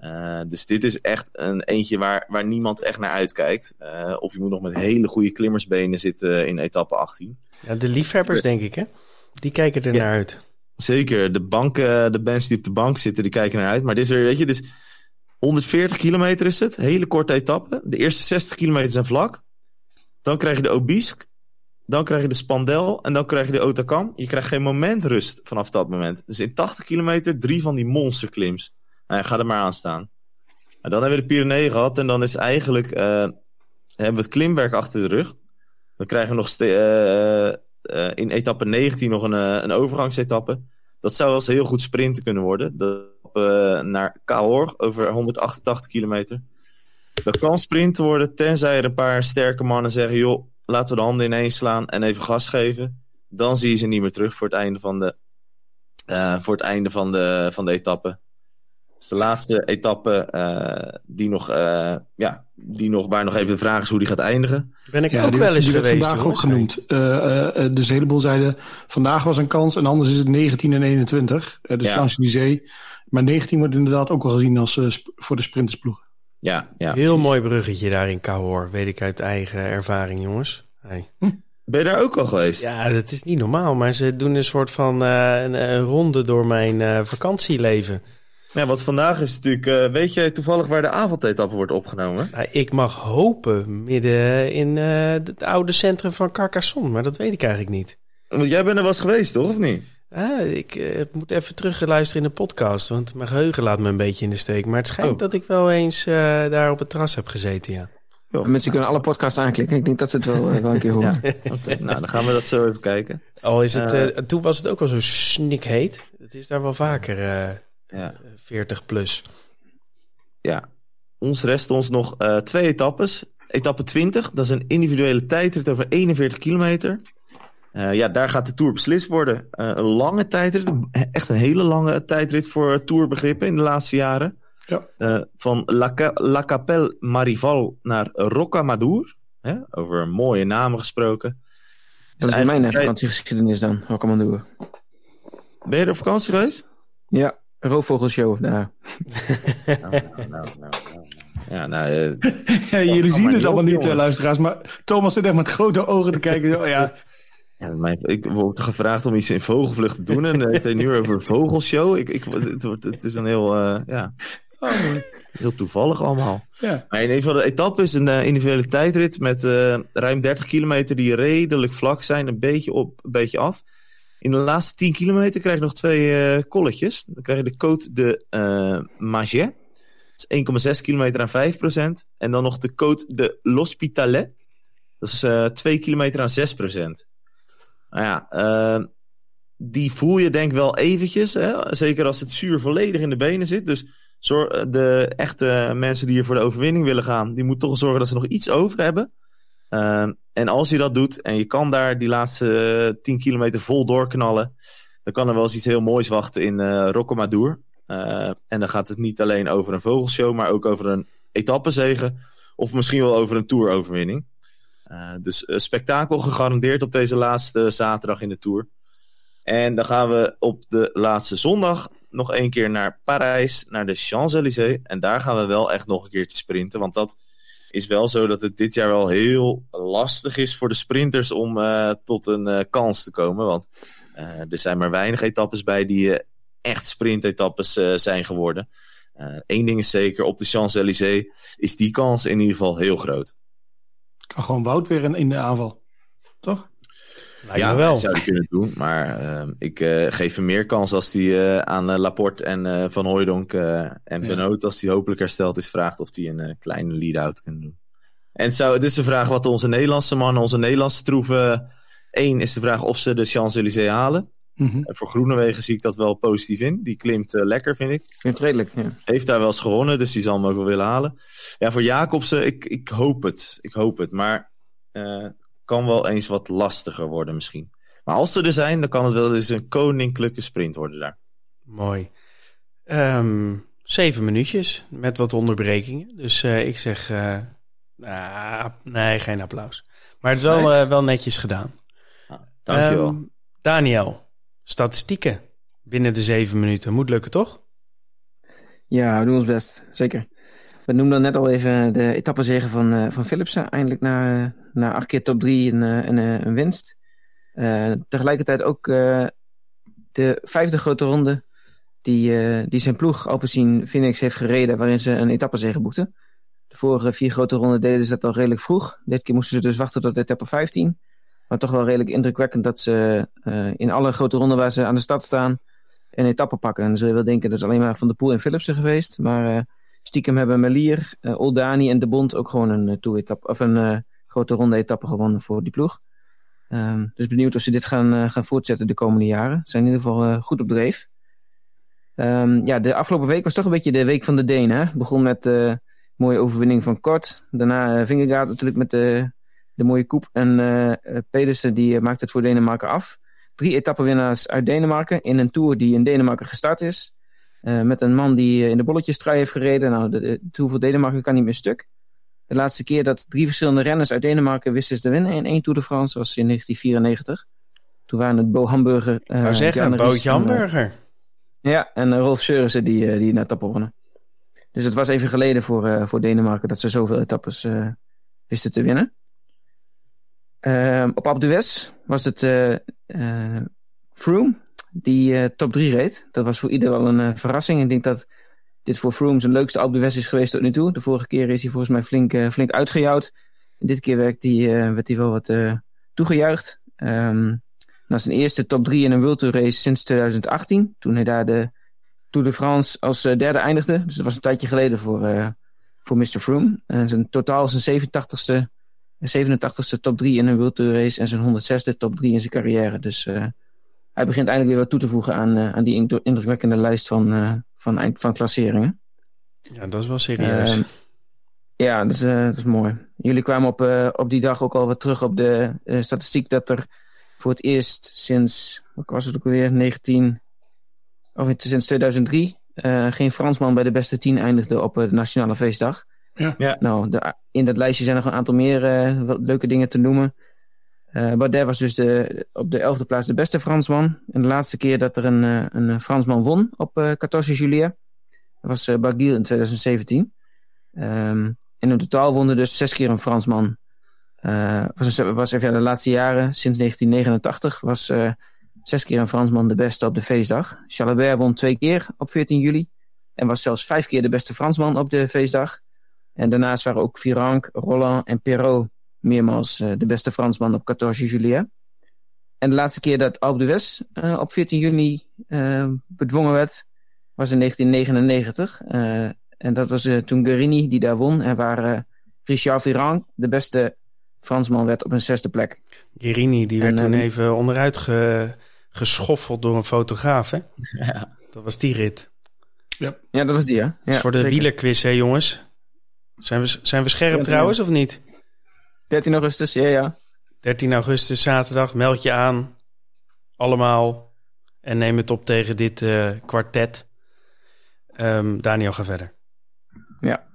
B: Uh, dus dit is echt een eentje waar, waar niemand echt naar uitkijkt. Uh, of je moet nog met hele goede klimmersbenen zitten in etappe 18.
A: Ja, de liefhebbers, denk ik, hè? Die kijken er naar uit.
B: Zeker. De, banken, de mensen die op de bank zitten, die kijken naar uit. Maar dit is weer, weet je, dus 140 kilometer is het. Hele korte etappe. De eerste 60 kilometer zijn vlak. Dan krijg je de Obisque. Dan krijg je de Spandel. En dan krijg je de Otakam. Je krijgt geen moment rust vanaf dat moment. Dus in 80 kilometer drie van die monsterklims. Nou, ga er maar aan staan. En dan hebben we de Pyreneeën gehad. En dan is eigenlijk... Uh, hebben we het klimwerk achter de rug. Dan krijgen we nog uh, uh, in etappe 19 nog een, een overgangsetappe. Dat zou wel eens heel goed sprinten kunnen worden. Dat, naar Cahors over 188 kilometer. Dat kan sprinten worden, tenzij er een paar sterke mannen zeggen... joh, laten we de handen ineens slaan en even gas geven. Dan zie je ze niet meer terug voor het einde van de, uh, voor het einde van de, van de etappe. Dus de laatste etappe uh, die nog, uh, ja, die nog, waar nog even de vraag is hoe die gaat eindigen.
A: Ben ik
D: ja,
A: ook
D: die
A: wel
D: werd-
A: eens
D: die werd
A: geweest.
D: vandaag ook genoemd. dus een heleboel zeiden, vandaag was een kans en anders is het 19 en 21. Uh, dus
B: Ja.
D: Champs-Élysées. Maar 19 wordt inderdaad ook wel gezien als eh, voor de sprintersploeg.
B: Ja, ja.
A: Heel
B: precies.
A: mooi bruggetje daar in Cahors, weet ik uit eigen ervaring, jongens. Hey.
B: Ben je daar ook al geweest?
A: Ja, dat is niet normaal, maar ze doen een soort van eh, een, een ronde door mijn eh, vakantieleven.
B: Ja, want vandaag is natuurlijk, eh, weet jij toevallig waar de avondetappe wordt opgenomen?
A: Nou, ik mag hopen midden in eh, het oude centrum van Carcassonne, maar dat weet ik eigenlijk niet.
B: Want jij bent er wel eens geweest, toch? Of niet?
A: Ah, ik eh, moet even terugluisteren in de podcast, want mijn geheugen laat me een beetje in de steek. Maar het schijnt
B: Oh.
A: dat ik wel eens eh, daar op het terras heb gezeten, ja.
C: Mensen kunnen alle podcasts aanklikken. Ik denk dat ze het wel, eh, wel een keer horen.
B: Nou, dan gaan we dat zo even kijken.
A: Al is het, toen was het ook al zo snikheet. Het is daar wel vaker eh,
B: Ja.
A: 40 plus.
B: ja. Ons rest ons nog eh, twee etappes. Etappe 20, dat is een individuele tijdrit over 41 kilometer. Eh, ja, daar gaat de Tour beslist worden. Eh, een lange tijdrit, echt een hele lange tijdrit voor Tourbegrippen in de laatste jaren.
D: Ja.
B: Eh, van La, Ca- La Capelle Marival naar Rocamadour. Hè? Over mooie namen gesproken.
C: Dat is
B: eigenlijk
C: mijn eh,
B: tijd-
C: vakantiegeschiedenis dan. Rockamandoer.
B: Ben je er op vakantie geweest?
C: Ja, roofvogelshow daar.
B: Nou, nou, nou, nou, nou. Ja, nou,
D: Ja, jullie zien het allemaal niet,
B: jongen.
D: luisteraars. Maar Thomas zit echt met grote ogen te kijken. Zo, ja,
B: Ja, mijn, ik word gevraagd om iets in vogelvlucht te doen. En het heeft nu over een vogelshow. Ik, ik, het, wordt, het is een heel, eh, ja, heel toevallig allemaal.
D: ja.
B: Maar in ieder geval, de etappe is een eh, individuele tijdrit met eh, ruim 30 kilometer die redelijk vlak zijn. Een beetje op, een beetje af. In de laatste 10 kilometer krijg je nog twee eh kolletjes. Dan krijg je de Côte de eh Maget. Dat is 1,6 kilometer aan 5% En dan nog de Côte de l'Hospitalet. Dat is eh 2 kilometer aan 6 Nou ja, eh, die voel je denk wel eventjes. Hè? Zeker als het zuur volledig in de benen zit. Dus zor- de echte mensen die hier voor de overwinning willen gaan... die moeten toch zorgen dat ze nog iets over hebben. Eh, en als je dat doet en je kan daar die laatste eh, 10 kilometer vol doorknallen... dan kan er wel eens iets heel moois wachten in eh Rocamadour. Eh, en dan gaat het niet alleen over een vogelshow... maar ook over een etappezege... of misschien wel over een toeroverwinning. Eh, dus eh, spektakel gegarandeerd op deze laatste zaterdag in de Tour. En dan gaan we op de laatste zondag nog één keer naar Parijs, naar de Champs-Élysées. En daar gaan we wel echt nog een keertje sprinten. Want dat is wel zo dat het dit jaar wel heel lastig is voor de sprinters om eh, tot een eh, kans te komen. Want eh, er zijn maar weinig etappes bij die eh, echt sprintetappes eh, zijn geworden. Eén ding is zeker, op de Champs-Élysées is die kans in ieder geval heel groot.
D: Kan gewoon Wout weer in, in de aanval. Toch?
A: Lijkt
B: ja,
A: wel.
B: dat zou hij kunnen doen. Maar ehm, ik eh, geef hem meer kans als hij eh, aan eh, Laporte en eh, Van Hooijdonk eh, en
D: Ja.
B: Benoot, als hij hopelijk hersteld is, vraagt of hij een eh, kleine lead-out kan doen. En het, zou, het is de vraag wat onze Nederlandse mannen, onze Nederlandse troeven... Eén is de vraag of ze de Champs-Élysées halen.
D: Mhm.
B: En voor Groenewegen zie ik dat wel positief in. Die klimt eh, lekker, vind ik.
C: Het redelijk, ja.
B: Heeft daar wel eens gewonnen, dus die zal hem ook wel willen halen. Ja, voor Jacobsen, ik, ik hoop het. Ik hoop het. Maar eh, kan wel eens wat lastiger worden misschien. Maar als ze er zijn, dan kan het wel eens een koninklijke sprint worden daar.
A: Mooi. Ehm, zeven minuutjes met wat onderbrekingen. Dus eh, ik zeg, eh, nou, nee, geen applaus. Maar het is wel,
B: Nee?
A: wel netjes gedaan.
B: Dankjewel.
A: Ehm, Daniel, statistieken binnen de zeven minuten. Moet lukken, toch?
C: Ja, we doen ons best. Zeker. We noemden net al even de etappezegen van, uh, van Philipsen. Eindelijk na, na acht keer top drie en, uh, en uh, een winst. tegelijkertijd ook de vijfde grote ronde die, die zijn ploeg Alpecin Phoenix heeft gereden, waarin ze een etappezege boekten. De vorige vier grote ronden deden ze dat al redelijk vroeg. Dit keer moesten ze dus wachten tot etappe 15. Maar toch wel redelijk indrukwekkend dat ze in alle grote ronden waar ze aan de stad staan een etappe pakken. En dan zul wel denken, dat is alleen maar Van de Poel en Philipsen geweest. Maar Stiekem hebben Melier, uh, Oldani en De Bond ook gewoon een, uh, of een grote ronde etappe gewonnen voor die ploeg. Um, dus benieuwd of ze dit gaan, gaan voortzetten de komende jaren. Ze zijn in ieder geval goed op dreef. Um, ja, de afgelopen week was toch een beetje de week van de Denen. Begon met mooie overwinning van Kort. Daarna Vingegaard natuurlijk met de, de mooie koep. En Pedersen die maakt het voor Denemarken af. Drie etappenwinnaars uit Denemarken in een tour die in Denemarken gestart is. Uh, met een man die eh, in de bolletjestrui heeft gereden. Nou, de, de Tour voor Denemarken kan niet meer stuk. De laatste keer dat drie verschillende renners uit Denemarken wisten te winnen in één Tour de France was in 1994. Toen waren het Bo Hamburger.
A: Uh, nou zeggen, Bootje Hamburger.
C: ja, en Rolf Seurissen die, die net etappe wonnen. Dus het was even geleden voor, voor Denemarken dat ze zoveel etappes wisten te winnen. Ehm, op d'Huez was het Froome die uh, top 3 reed. Dat was voor ieder wel een verrassing. Ik denk dat dit voor Froome zijn leukste Alpe is geweest tot nu toe. De vorige keer is hij volgens mij flink, flink uitgejouwd. En dit keer werd hij, wel wat toegejuicht. Um, na zijn eerste top 3 in een World Tour race sinds 2018. Toen hij daar de Tour de France als derde eindigde. Dus dat was een tijdje geleden voor, voor Mr. Froome. En zijn totaal zijn 87ste, 87ste top 3 in een World Tour race. En zijn 106ste top 3 in zijn carrière. Dus hij begint eindelijk weer wat toe te voegen aan, uh, aan die indrukwekkende lijst van, uh, van, van klasseringen.
A: Ja, dat is wel serieus.
C: Uh, ja, dat is, dat is mooi. Jullie kwamen op, op die dag ook al wat terug op de statistiek dat er voor het eerst sinds, wat was het ook alweer, 19, of sinds 2003, geen Fransman bij de beste tien eindigde op de Nationale Feestdag.
D: Ja.
C: ja. Nou, de, in dat lijstje zijn nog een aantal meer leuke dingen te noemen. Uh, Bardet was dus de, op de elfde plaats de beste Fransman. En de laatste keer dat er een, uh, een Fransman won op uh, 14 juillet was uh, Barguil in 2017. Um, en in totaal won er dus zes keer een Fransman. Uh, was, was even ja, de laatste jaren, sinds 1989, was uh, zes keer een Fransman de beste op de feestdag. Chalabert won twee keer op 14 juli. En was zelfs vijf keer de beste Fransman op de feestdag. En daarnaast waren ook Virank, Roland en Perrault meermaals uh, de beste Fransman op 14 juillet. En de laatste keer dat Alpe d'Huez uh, op 14 juni uh, bedwongen werd, was in 1999. en dat was toen Guerini die daar won. En waar Richard Viran de beste Fransman werd op een zesde plek.
A: Guerini die werd en, toen even onderuit ge, geschoffeld door een fotograaf, hè?
C: Ja.
A: Dat was die rit.
C: Ja, ja dat was die, ja. ja
A: voor de wielerquiz, hè jongens? Zijn we, zijn we scherp trouwens, of niet?
C: 13 augustus, ja, ja.
A: 13 augustus, zaterdag. Meld je aan. Allemaal. En neem het op tegen dit uh, kwartet. Um, Daniel, ga verder.
C: Ja.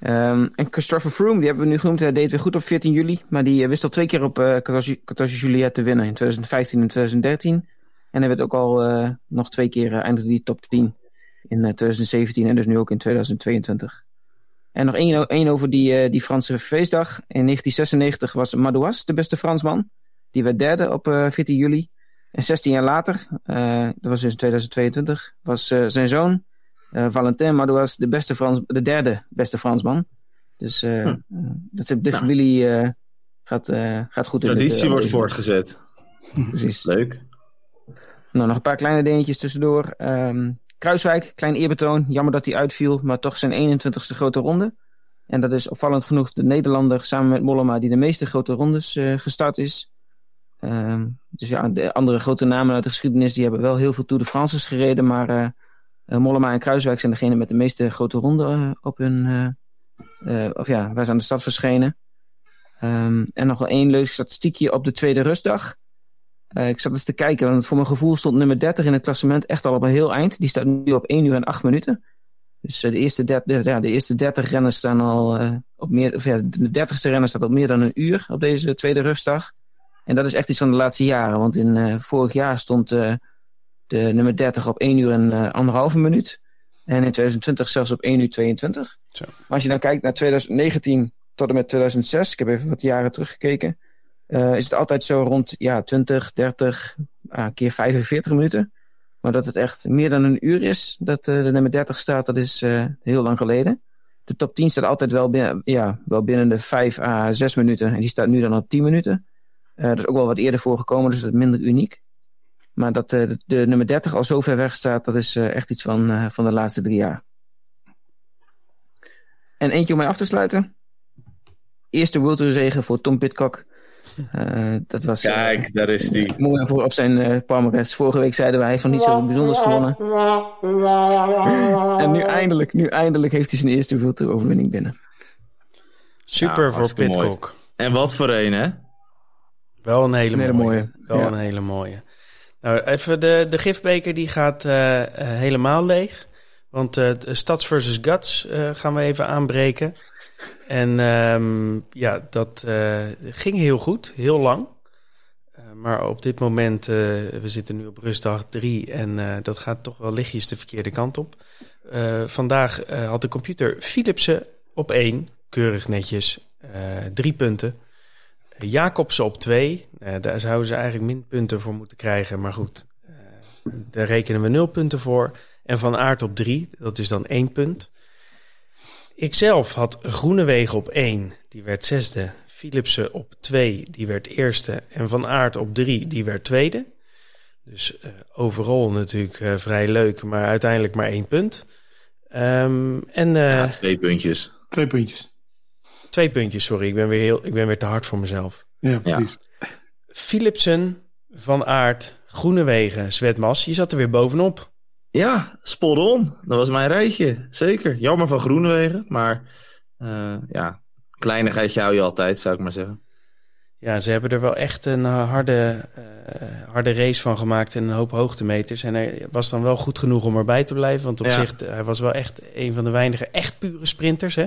C: Um, en Christopher Froome, die hebben we nu genoemd. Hij deed weer goed op 14 juli. Maar die wist al twee keer op uh, 14 juli te winnen. In 2015 en 2013. En hij werd ook al uh, nog twee keer eindigde die top 10. In 2017 en dus nu ook in 2022. En nog één, één over die, uh, die Franse feestdag. In 1996 was Madouas de beste Fransman. Die werd derde op uh, 14 juli. En 16 jaar later, uh, dat was dus in 2022, was zijn zoon Valentin Madouas de, beste Frans, de derde beste Fransman. Dus hm. dat is, de nou. familie gaat, gaat goed.
B: Traditie in dit, wordt voortgezet.
C: Precies.
B: Leuk.
C: Nou, nog een paar kleine dingetjes tussendoor. Um, Kruiswijk, klein eerbetoon. Jammer dat hij uitviel, maar toch zijn 21ste grote ronde. En dat is opvallend genoeg de Nederlander samen met Mollema die de meeste grote rondes uh, gestart is. Uh, dus ja, de andere grote namen uit de geschiedenis die hebben wel heel veel Tour de France's gereden. Maar uh, Mollema en Kruiswijk zijn degene met de meeste grote ronden op hun... of ja, waar ze aan de stad verschenen. Um, en nog wel één leuk statistiekje op de tweede rustdag. Uh, ik zat eens te kijken, want voor mijn gevoel stond nummer 30 in het klassement echt al op een heel eind. Die staat nu op 1 uur en 8 minuten. Dus uh, de, eerste de, ja, de eerste 30 renners staan al uh, op meer, of ja, de 30ste renner staat op meer dan een uur op deze tweede rustdag. En dat is echt iets van de laatste jaren, want in vorig jaar stond de nummer 30 op 1 uur en anderhalve minuut. En in 2020 zelfs op 1 uur 22.
A: Zo.
C: Maar als je dan kijkt naar 2019 tot en met 2006, ik heb even wat jaren teruggekeken, uh, is het altijd zo rond ja, 20, 30, uh, keer 45 minuten. Maar dat het echt meer dan een uur is dat uh, de nummer 30 staat, dat is uh, heel lang geleden. De top 10 staat altijd wel binnen, ja, wel binnen de 5 à 6 minuten. En die staat nu dan op 10 minuten. Dat is ook wel wat eerder voorgekomen, dus dat is minder uniek. Maar dat de, de, nummer 30 al zo ver weg staat, dat is echt iets van, van de laatste drie jaar. En eentje om mij af te sluiten. Eerste World Tour zegen voor Tom Pitcock. Dat was
B: Kijk, daar is die.
C: mooi voor op zijn palmares. Vorige week zeiden wij van niet zo bijzonders gewonnen. en nu eindelijk, nu eindelijk heeft hij zijn eerste World Tour overwinning binnen.
A: Super
B: Ja,
A: voor. Pitcock.
B: En wat voor een, hè?
A: Wel een hele,
C: Een hele
A: mooie.
C: mooie,
A: Wel
C: ja.
A: een hele mooie. Nou, even de, de gifbeker die gaat eh, eh, helemaal leeg. Want eh, de Stads versus Guts eh, gaan we even aanbreken. En ehm, ja, dat eh, ging heel goed, heel lang. Eh, maar op dit moment, eh, we zitten nu op rustdag 3 en dat gaat toch wel lichtjes de verkeerde kant op. Vandaag had de computer Philipsen op 1, keurig netjes, drie punten. Jacobsen op 2. daar zouden ze eigenlijk minpunten voor moeten krijgen. Maar goed, daar rekenen we 0 punten voor. En Van Aert op 3. Dat is dan 1 punt. Ikzelf had Groenewegen op 1. Die werd zesde. Philipsen op 2. Die werd eerste. En Van Aert op 3. Die werd tweede. Dus eh, overal natuurlijk eh, vrij leuk. Maar uiteindelijk maar 1 punt. Ehm, en eh,
B: Ja, twee puntjes.
D: Twee puntjes.
A: twee puntjes, sorry. Ik ben, weer heel, ik ben weer te hard voor mezelf.
D: Ja, precies.
A: Philipsen, Van Aert, Groenewegen, Zwetmas. Je zat er weer bovenop.
B: Ja, spot on. Dat was mijn rijtje. Zeker. Jammer van Groenewegen, maar eh, ja, kleinigheidje hou je altijd, zou ik maar zeggen.
A: Ja, ze hebben er wel echt een eh, harde, eh, harde race van gemaakt en een hoop hoogtemeters. En hij was dan wel goed genoeg om erbij te blijven. Want op
B: Ja.
A: zich, hij was wel echt een van de weinige echt pure sprinters hè,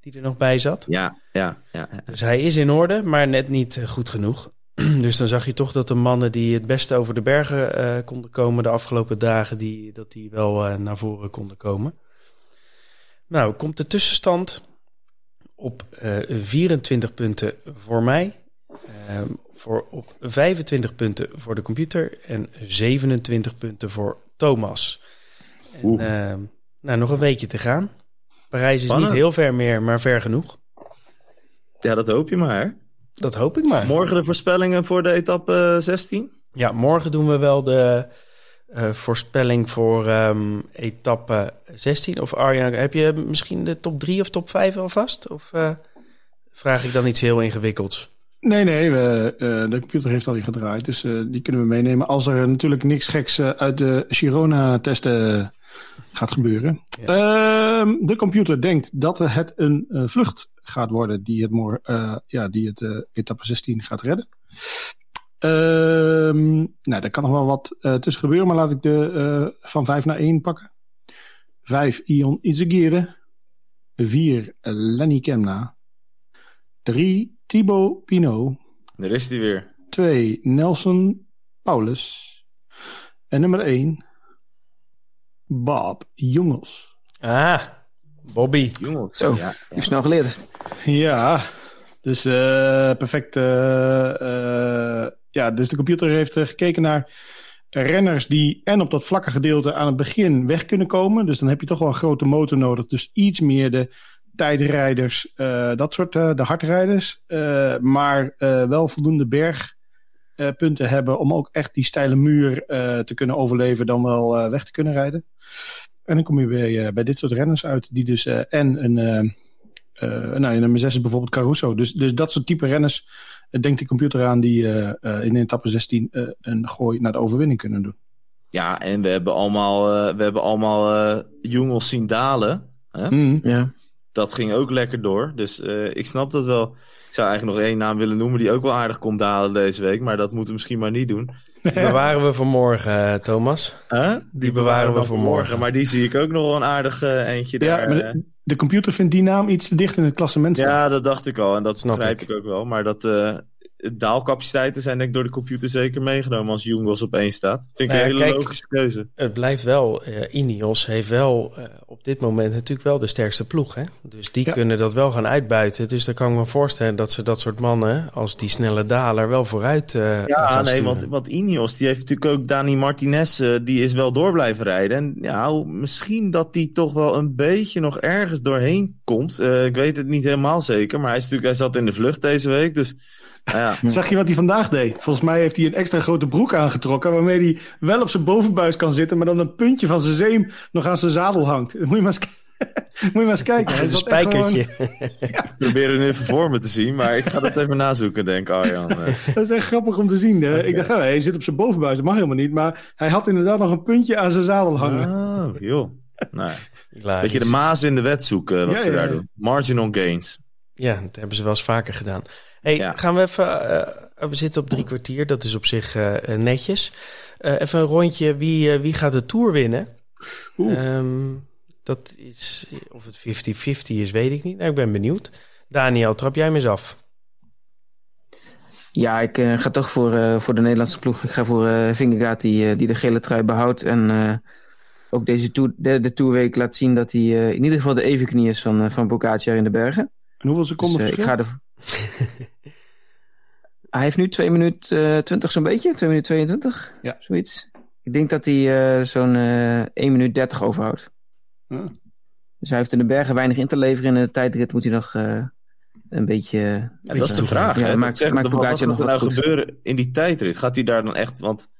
A: die er nog bij zat.
B: Ja, ja, ja. ja.
A: Dus hij is in orde, maar net niet goed genoeg. dus dan zag je toch dat de mannen die het beste over de bergen eh, konden komen de afgelopen dagen, die, dat die wel eh, naar voren konden komen. Nou, komt de tussenstand op eh 24 punten voor mij. Ehm, voor op 25 punten voor de computer en 27 punten voor Thomas. En, ehm, nou, nog een weekje te gaan. Parijs is niet heel ver meer, maar ver genoeg.
B: Ja, dat hoop je maar.
A: Dat hoop ik maar.
B: Morgen de voorspellingen voor de etappe 16.
A: Ja, morgen doen we wel de eh, voorspelling voor ehm, etappe 16. Of Arjan, heb je misschien de top 3 of top 5 alvast? Of eh, vraag ik dan iets heel ingewikkelds?
D: Nee, nee, we, eh, de computer heeft al gedraaid, dus eh, die kunnen we meenemen. Als er natuurlijk niks geks eh, uit de Girona-testen gaat gebeuren. Ehm, de computer denkt dat het een eh, vlucht gaat worden die het, mor- eh, ja, die het eh, etappe 16 gaat redden. Ehm, nou, daar kan nog wel wat eh, tussen gebeuren, maar laat ik de eh, van 5 naar 1 pakken. 5 Ion Izagirre. 4 Lenny Kemna. 3 Thibaut Pinot.
B: Daar is hij weer.
D: 2 Nelson Paulus. En nummer 1 Bob Jongels.
A: Ah, Bobby.
B: Jongens.
C: Zo.
B: Ja,
C: Nu snel geleerd.
D: Ja, dus eh, perfect. eh, eh, ja, dus de computer heeft gekeken naar renners die en op dat vlakke gedeelte aan het begin weg kunnen komen. Dus dan heb je toch wel een grote motor nodig. Dus iets meer de tijdrijders, eh, dat soort, eh, de hardrijders. eh, maar eh, wel voldoende bergpunten hebben om ook echt die steile muur eh, te kunnen overleven, dan wel eh, weg te kunnen rijden. En dan kom je bij, eh, bij dit soort renners uit, die dus eh, en een. eh, eh, nou, in nummer 6 is bijvoorbeeld Caruso. Dus, dus dat soort type renners denkt de computer aan die eh, eh, in etappe 16 eh, een gooi naar de overwinning kunnen doen.
B: Ja, en we hebben allemaal, eh, we hebben allemaal eh, jongens zien dalen. Hè?
C: Mm, Ja.
B: Dat ging ook lekker door. Dus eh, ik snap dat wel. Ik zou eigenlijk nog één naam willen noemen die ook wel aardig komt dalen deze week. Maar dat moeten we misschien maar niet doen.
A: Die bewaren we voor morgen, eh, Thomas.
B: Huh? Die,
A: bewaren we voor morgen.
B: Maar die zie ik ook nog wel een aardig eh, eentje
D: Ja,
B: daar.
D: maar de, de computer vindt die naam iets te dicht in het klassement.
B: Ja, dat dacht ik al. En dat
A: Snap
B: begrijp
A: ik.
B: ik ook wel. Maar dat, eh, daalcapaciteiten zijn denk ik door de computer zeker meegenomen als Jungels op één staat. Vind ik
A: Nou ja,
B: een hele
A: kijk,
B: logische keuze.
A: Het blijft wel, eh Ineos heeft wel eh, op dit moment natuurlijk wel de sterkste ploeg. Hè? Dus die
D: Ja.
A: kunnen dat wel gaan uitbuiten. Dus dan kan ik me voorstellen dat ze dat soort mannen, als die snelle daler, wel vooruit eh
B: Ja,
A: gaan
B: nee, want, want Ineos, die heeft natuurlijk ook Dani Martinez, die is wel door blijven rijden. En ja, misschien dat die toch wel een beetje nog ergens doorheen komt. Ik weet het niet helemaal zeker, maar hij, is natuurlijk, hij zat in de vlucht deze week. Dus nou ja,
D: Zag je wat hij vandaag deed? Volgens mij heeft hij een extra grote broek aangetrokken. Waarmee hij wel op zijn bovenbuis kan zitten. Maar dan een puntje van zijn zeem nog aan zijn zadel hangt. Moet je maar eens, Moet je maar eens kijken. Hij
A: een
D: gewoon-
A: spijkertje.
B: ik probeer het even voor me te zien, maar ik ga dat even nazoeken, denk ik, Arjan. Eh,
D: Dat is echt grappig om te zien. hè. Ik dacht, oh, hij zit op zijn bovenbuis. Dat mag helemaal niet. Maar hij had inderdaad nog een puntje aan zijn zadel hangen.
B: Oh, joh. Nou, beetje de maas in de wet zoeken, wat
D: Ja,
B: ze
D: ja,
B: daar
D: ja.
B: doen. Marginal gains.
A: Ja, dat hebben ze wel eens vaker gedaan. Hey,
B: Ja.
A: gaan we even. eh, we zitten op drie kwartier, dat is op zich eh, eh, netjes. Eh, even een rondje. Wie, wie gaat de tour winnen? Ehm, dat is. Of het 50-50 is, weet ik niet. Nou, ik ben benieuwd. Daniel, trap jij me eens af?
C: Ja, ik ga toch voor, eh, voor de Nederlandse ploeg. Ik ga voor eh Vingegaard die, eh, die de gele trui behoudt. En eh, ook deze tour, de, de Tourweek laat zien dat hij eh, in ieder geval de evenknie is van, van Pogacar in de bergen.
D: En hoeveel
C: Dus
D: seconden
C: eh, ik ga er... hij heeft nu 2 minuten eh 20 zo'n beetje. 2 minuten 22.
D: Ja.
C: Zoiets. Ik denk dat hij eh, zo'n eh 1 minuut 30 overhoudt.
D: Ja.
C: Dus hij heeft in de bergen weinig in te leveren. In de tijdrit moet hij nog eh, een beetje...
B: Ja, dat is de vraag.
C: Ja, maakt- maakt
B: wat gaat
C: nog
B: er nou
C: goed.
B: gebeuren in die tijdrit? Gaat hij daar dan echt... Want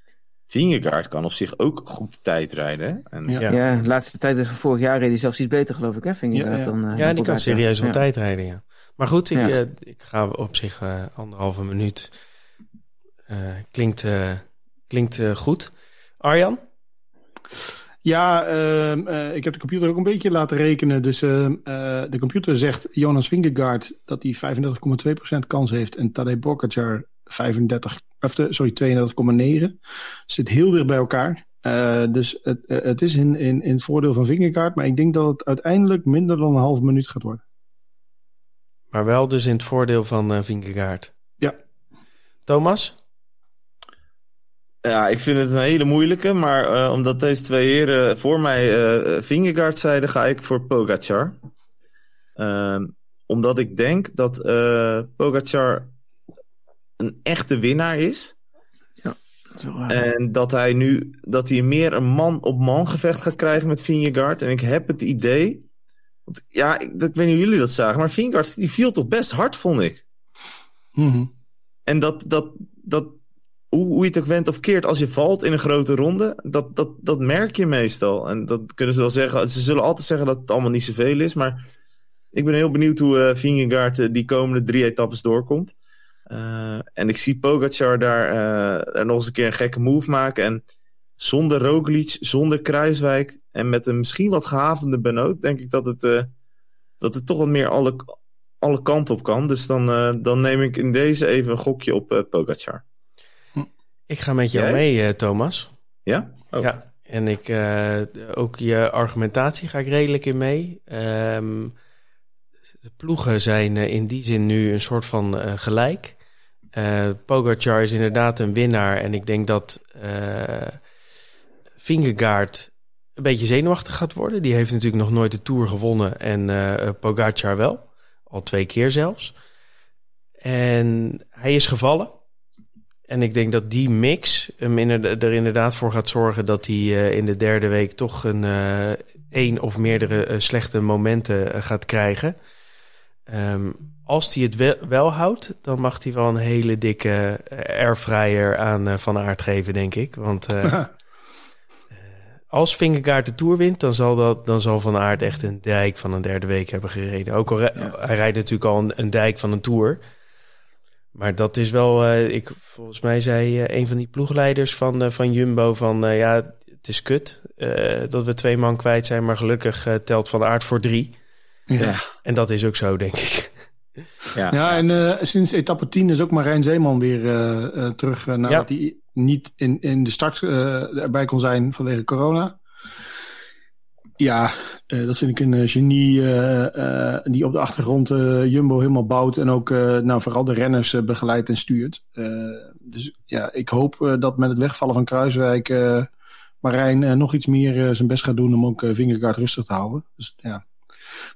B: Vingegaard kan op zich ook goed tijdrijden. En,
D: Ja.
A: Ja.
C: Ja, de laatste tijd is van vorig jaar reed hij zelfs iets beter, geloof ik. Hè?
D: Ja,
C: dan, eh,
A: Ja, die kan serieus wel
C: Ja.
A: tijd rijden, ja. Maar goed, ik,
C: Ja.
A: eh, ik ga op zich eh, anderhalve minuut. Eh, klinkt eh, klinkt goed. Arjan?
D: Ja, ehm, eh, ik heb de computer ook een beetje laten rekenen. Dus ehm, eh, de computer zegt Jonas Vingegaard dat hij 35,2% kans heeft. En Tadej Pogacar 35, of de, sorry, 32,9. Zit heel dicht bij elkaar. Eh, dus het, eh, het is in, in, in het voordeel van Vingegaard. Maar ik denk dat het uiteindelijk minder dan een halve minuut gaat worden.
A: Maar wel dus in het voordeel van Vingegaard.
D: Ja.
A: Thomas?
B: Ja, ik vind het een hele moeilijke. Maar eh, omdat deze twee heren voor mij eh Vingegaard zeiden, ga ik voor Pogacar. Ehm, omdat ik denk dat eh Pogacar een echte winnaar is. En dat hij nu dat hij meer een man op man gevecht gaat krijgen met Vingegaard. En ik heb het idee. Want, ja, ik, ik weet niet hoe jullie dat zagen. Maar Vingegaard die viel toch best hard, vond ik.
D: Mhm.
B: En dat, dat, dat hoe, hoe je het ook went of keert, als je valt in een grote ronde, dat, dat, dat merk je meestal. En dat kunnen ze wel zeggen. Ze zullen altijd zeggen dat het allemaal niet zoveel is. Maar ik ben heel benieuwd hoe Vingegaard eh, die komende drie etappes doorkomt. Eh, en ik zie Pogacar daar, eh, er nog eens een keer een gekke move maken. En zonder Roglic, zonder Kruiswijk en met een misschien wat gehavende Benoot, denk ik dat het, eh, dat het toch wat meer alle, alle kanten op kan. Dus dan, eh, dan neem ik in deze even een gokje op Pogacar.
A: Ik ga met jou
B: Jij?
A: mee, Thomas.
B: Ja? Oh.
A: Ja, en ik, eh, ook je argumentatie ga ik redelijk in mee. Ehm, de ploegen zijn in die zin nu een soort van eh, gelijk. Eh Pogacar is inderdaad een winnaar. En ik denk dat eh Vingegaard een beetje zenuwachtig gaat worden. Die heeft natuurlijk nog nooit de Tour gewonnen. En eh Pogacar wel. Al twee keer zelfs. En hij is gevallen. En ik denk dat die mix hem inderdaad, er inderdaad voor gaat zorgen dat hij in de derde week toch een één of meerdere slechte momenten gaat krijgen. Ehm, als hij het wel, wel houdt, dan mag hij wel een hele dikke eh, airfryer aan eh, Van Aert geven, denk ik. Want eh, als Vingegaard de Tour wint, dan zal, dat, dan zal Van Aert echt een dijk van een derde week hebben gereden. Ook al hij rijdt natuurlijk al een, een dijk van een Tour. Maar dat is wel, ik, volgens mij zei eh, een van die ploegleiders van, van Jumbo van, ja, het is kut dat we twee man kwijt zijn, maar gelukkig telt Van Aert voor drie.
D: Ja.
A: En dat is ook zo, denk ik.
B: Ja.
D: Ja, en eh, sinds etappe 10 is ook Marijn Zeeman weer eh, eh, terug nadat hij niet in, in de start erbij kon zijn vanwege corona. Ja, dat vind ik een genie die op de achtergrond Jumbo helemaal bouwt en ook nou, vooral de renners begeleidt en stuurt. dus ja, ik hoop dat met het wegvallen van Kruiswijk Marijn nog iets meer zijn best gaat doen om ook Vingegaard rustig te houden. Dus, ja.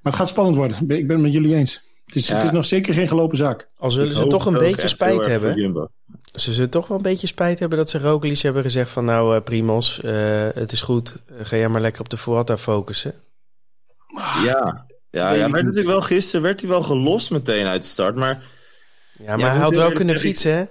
D: Maar het gaat spannend worden, ik ben het met jullie eens. Het is, het is nog zeker geen gelopen zaak.
A: Al zullen ze toch een beetje spijt hebben. Ze zullen toch wel een beetje spijt hebben dat ze Roglic hebben gezegd van nou uh, Primos, uh, het is goed, ga jij maar lekker op de Vuelta focussen.
B: Ja, ja, ja maar natuurlijk wel gisteren werd hij wel gelost meteen uit de start, maar...
A: Ja, maar hij had wel kunnen fietsen, hè?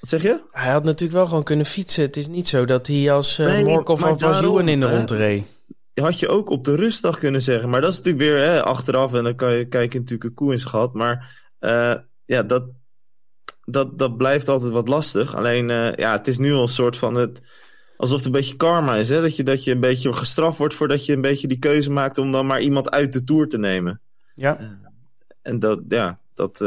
B: Wat zeg je?
A: Hij had natuurlijk wel gewoon kunnen fietsen. Het is niet zo dat hij als uh, nee, Morkov van Van in de rond reed
B: had je ook op de rustdag kunnen zeggen. Maar dat is natuurlijk weer hè, achteraf. En dan kan je kijken natuurlijk een koe in. Maar uh, ja, dat, dat, dat blijft altijd wat lastig. Alleen, uh, ja, het is nu al een soort van het... Alsof het een beetje karma is, hè? Dat, je, dat je een beetje gestraft wordt voordat je een beetje die keuze maakt om dan maar iemand uit de tour te nemen.
A: Ja.
B: Uh, en dat, ja, dat...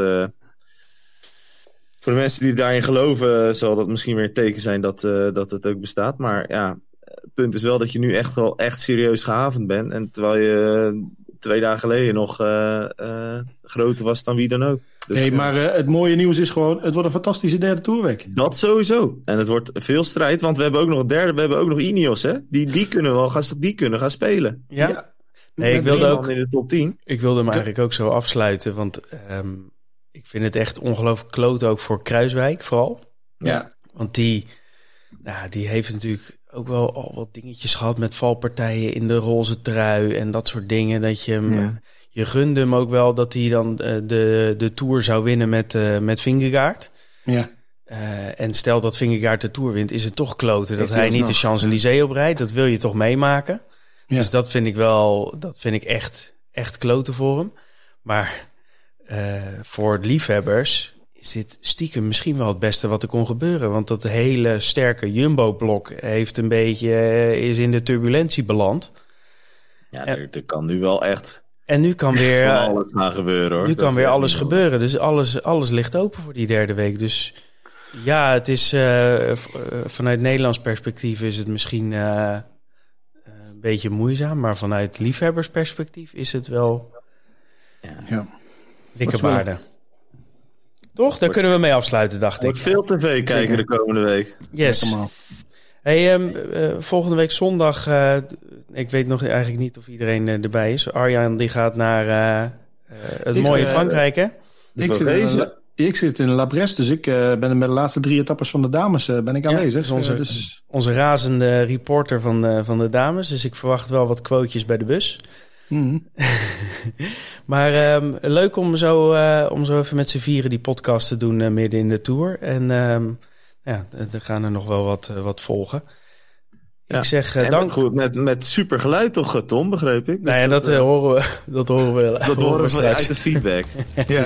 B: voor de mensen die daarin geloven, zal dat misschien weer een teken zijn dat, dat het ook bestaat. Maar ja, het punt is wel dat je nu echt wel echt serieus gehavend bent. En terwijl je twee dagen geleden nog uh, uh, groter was dan wie dan ook.
D: Dus, nee, maar uh, het mooie nieuws is gewoon, het wordt een fantastische derde toerweek.
B: Dat sowieso. En het wordt veel strijd, want we hebben ook nog een derde, we hebben ook nog Ineos, hè? Die, die kunnen wel gaan, die kunnen gaan spelen.
A: Ja. ja. Nee, ik wilde ook
B: in de top 10.
A: Ik wilde hem eigenlijk ook zo afsluiten, want um, ik vind het echt ongelooflijk kloot ook voor Kruiswijk vooral.
B: Ja.
A: Want die, nou, die heeft natuurlijk ook wel al wat dingetjes gehad met valpartijen in de roze trui en dat soort dingen. Dat je hem, ja. je gunde hem ook wel dat hij dan uh, de, de Tour zou winnen met, uh, met Vingegaard.
D: Ja.
A: Uh, en stel dat Vingegaard de Tour wint, is het toch kloten dat hij niet nog. de Champs-Élysées oprijdt. Dat wil je toch meemaken. Ja. Dus dat vind ik wel, dat vind ik echt, echt kloten voor hem. Maar voor liefhebbers is dit stiekem misschien wel het beste wat er kon gebeuren. Want dat hele sterke Jumbo-blok heeft een beetje, eh, is in de turbulentie beland.
B: Ja, er, er kan nu wel echt...
A: En nu kan weer
B: eh, alles gaan gebeuren hoor.
A: Nu kan weer alles gebeuren. Dus alles, alles ligt open voor die derde week. Dus ja, het is uh, vanuit Nederlands perspectief is het misschien uh, een beetje moeizaam. Maar vanuit liefhebbersperspectief is het wel
B: ja. ja.
A: dikke waarde. Toch? Daar kunnen we mee afsluiten, dacht ik.
B: veel tv kijken de komende week.
A: Yes. Hey, um, uh, volgende week zondag, uh, ik weet nog eigenlijk niet of iedereen uh, erbij is. Arjan die gaat naar het ik, mooie Frankrijk, hè?
D: Ik zit, in, ik zit in La Bresse, dus ik ben er met de laatste drie etappes van de dames ben ik aanwezig. Ja,
A: dus onze, dus... onze razende reporter van, van de dames, dus ik verwacht wel wat quotejes bij de bus.
D: Mm.
A: maar um, leuk om zo, uh, om zo even met z'n vieren die podcast te doen uh, midden in de tour. En um, ja, er gaan er nog wel wat, uh, wat volgen.
B: Ja. Ik zeg dank. Goed, met, met super geluid toch, Tom, begreep ik?
A: Dus nee, dat, dat horen we. Dat horen we,
B: dat horen we straks. uit de feedback.
A: ja. ja.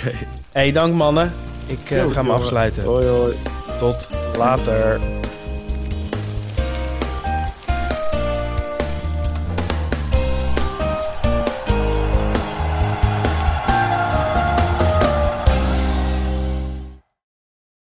A: Okay. Hey, dank mannen. Ik ga me afsluiten.
B: Hoi, hoi.
A: Tot later.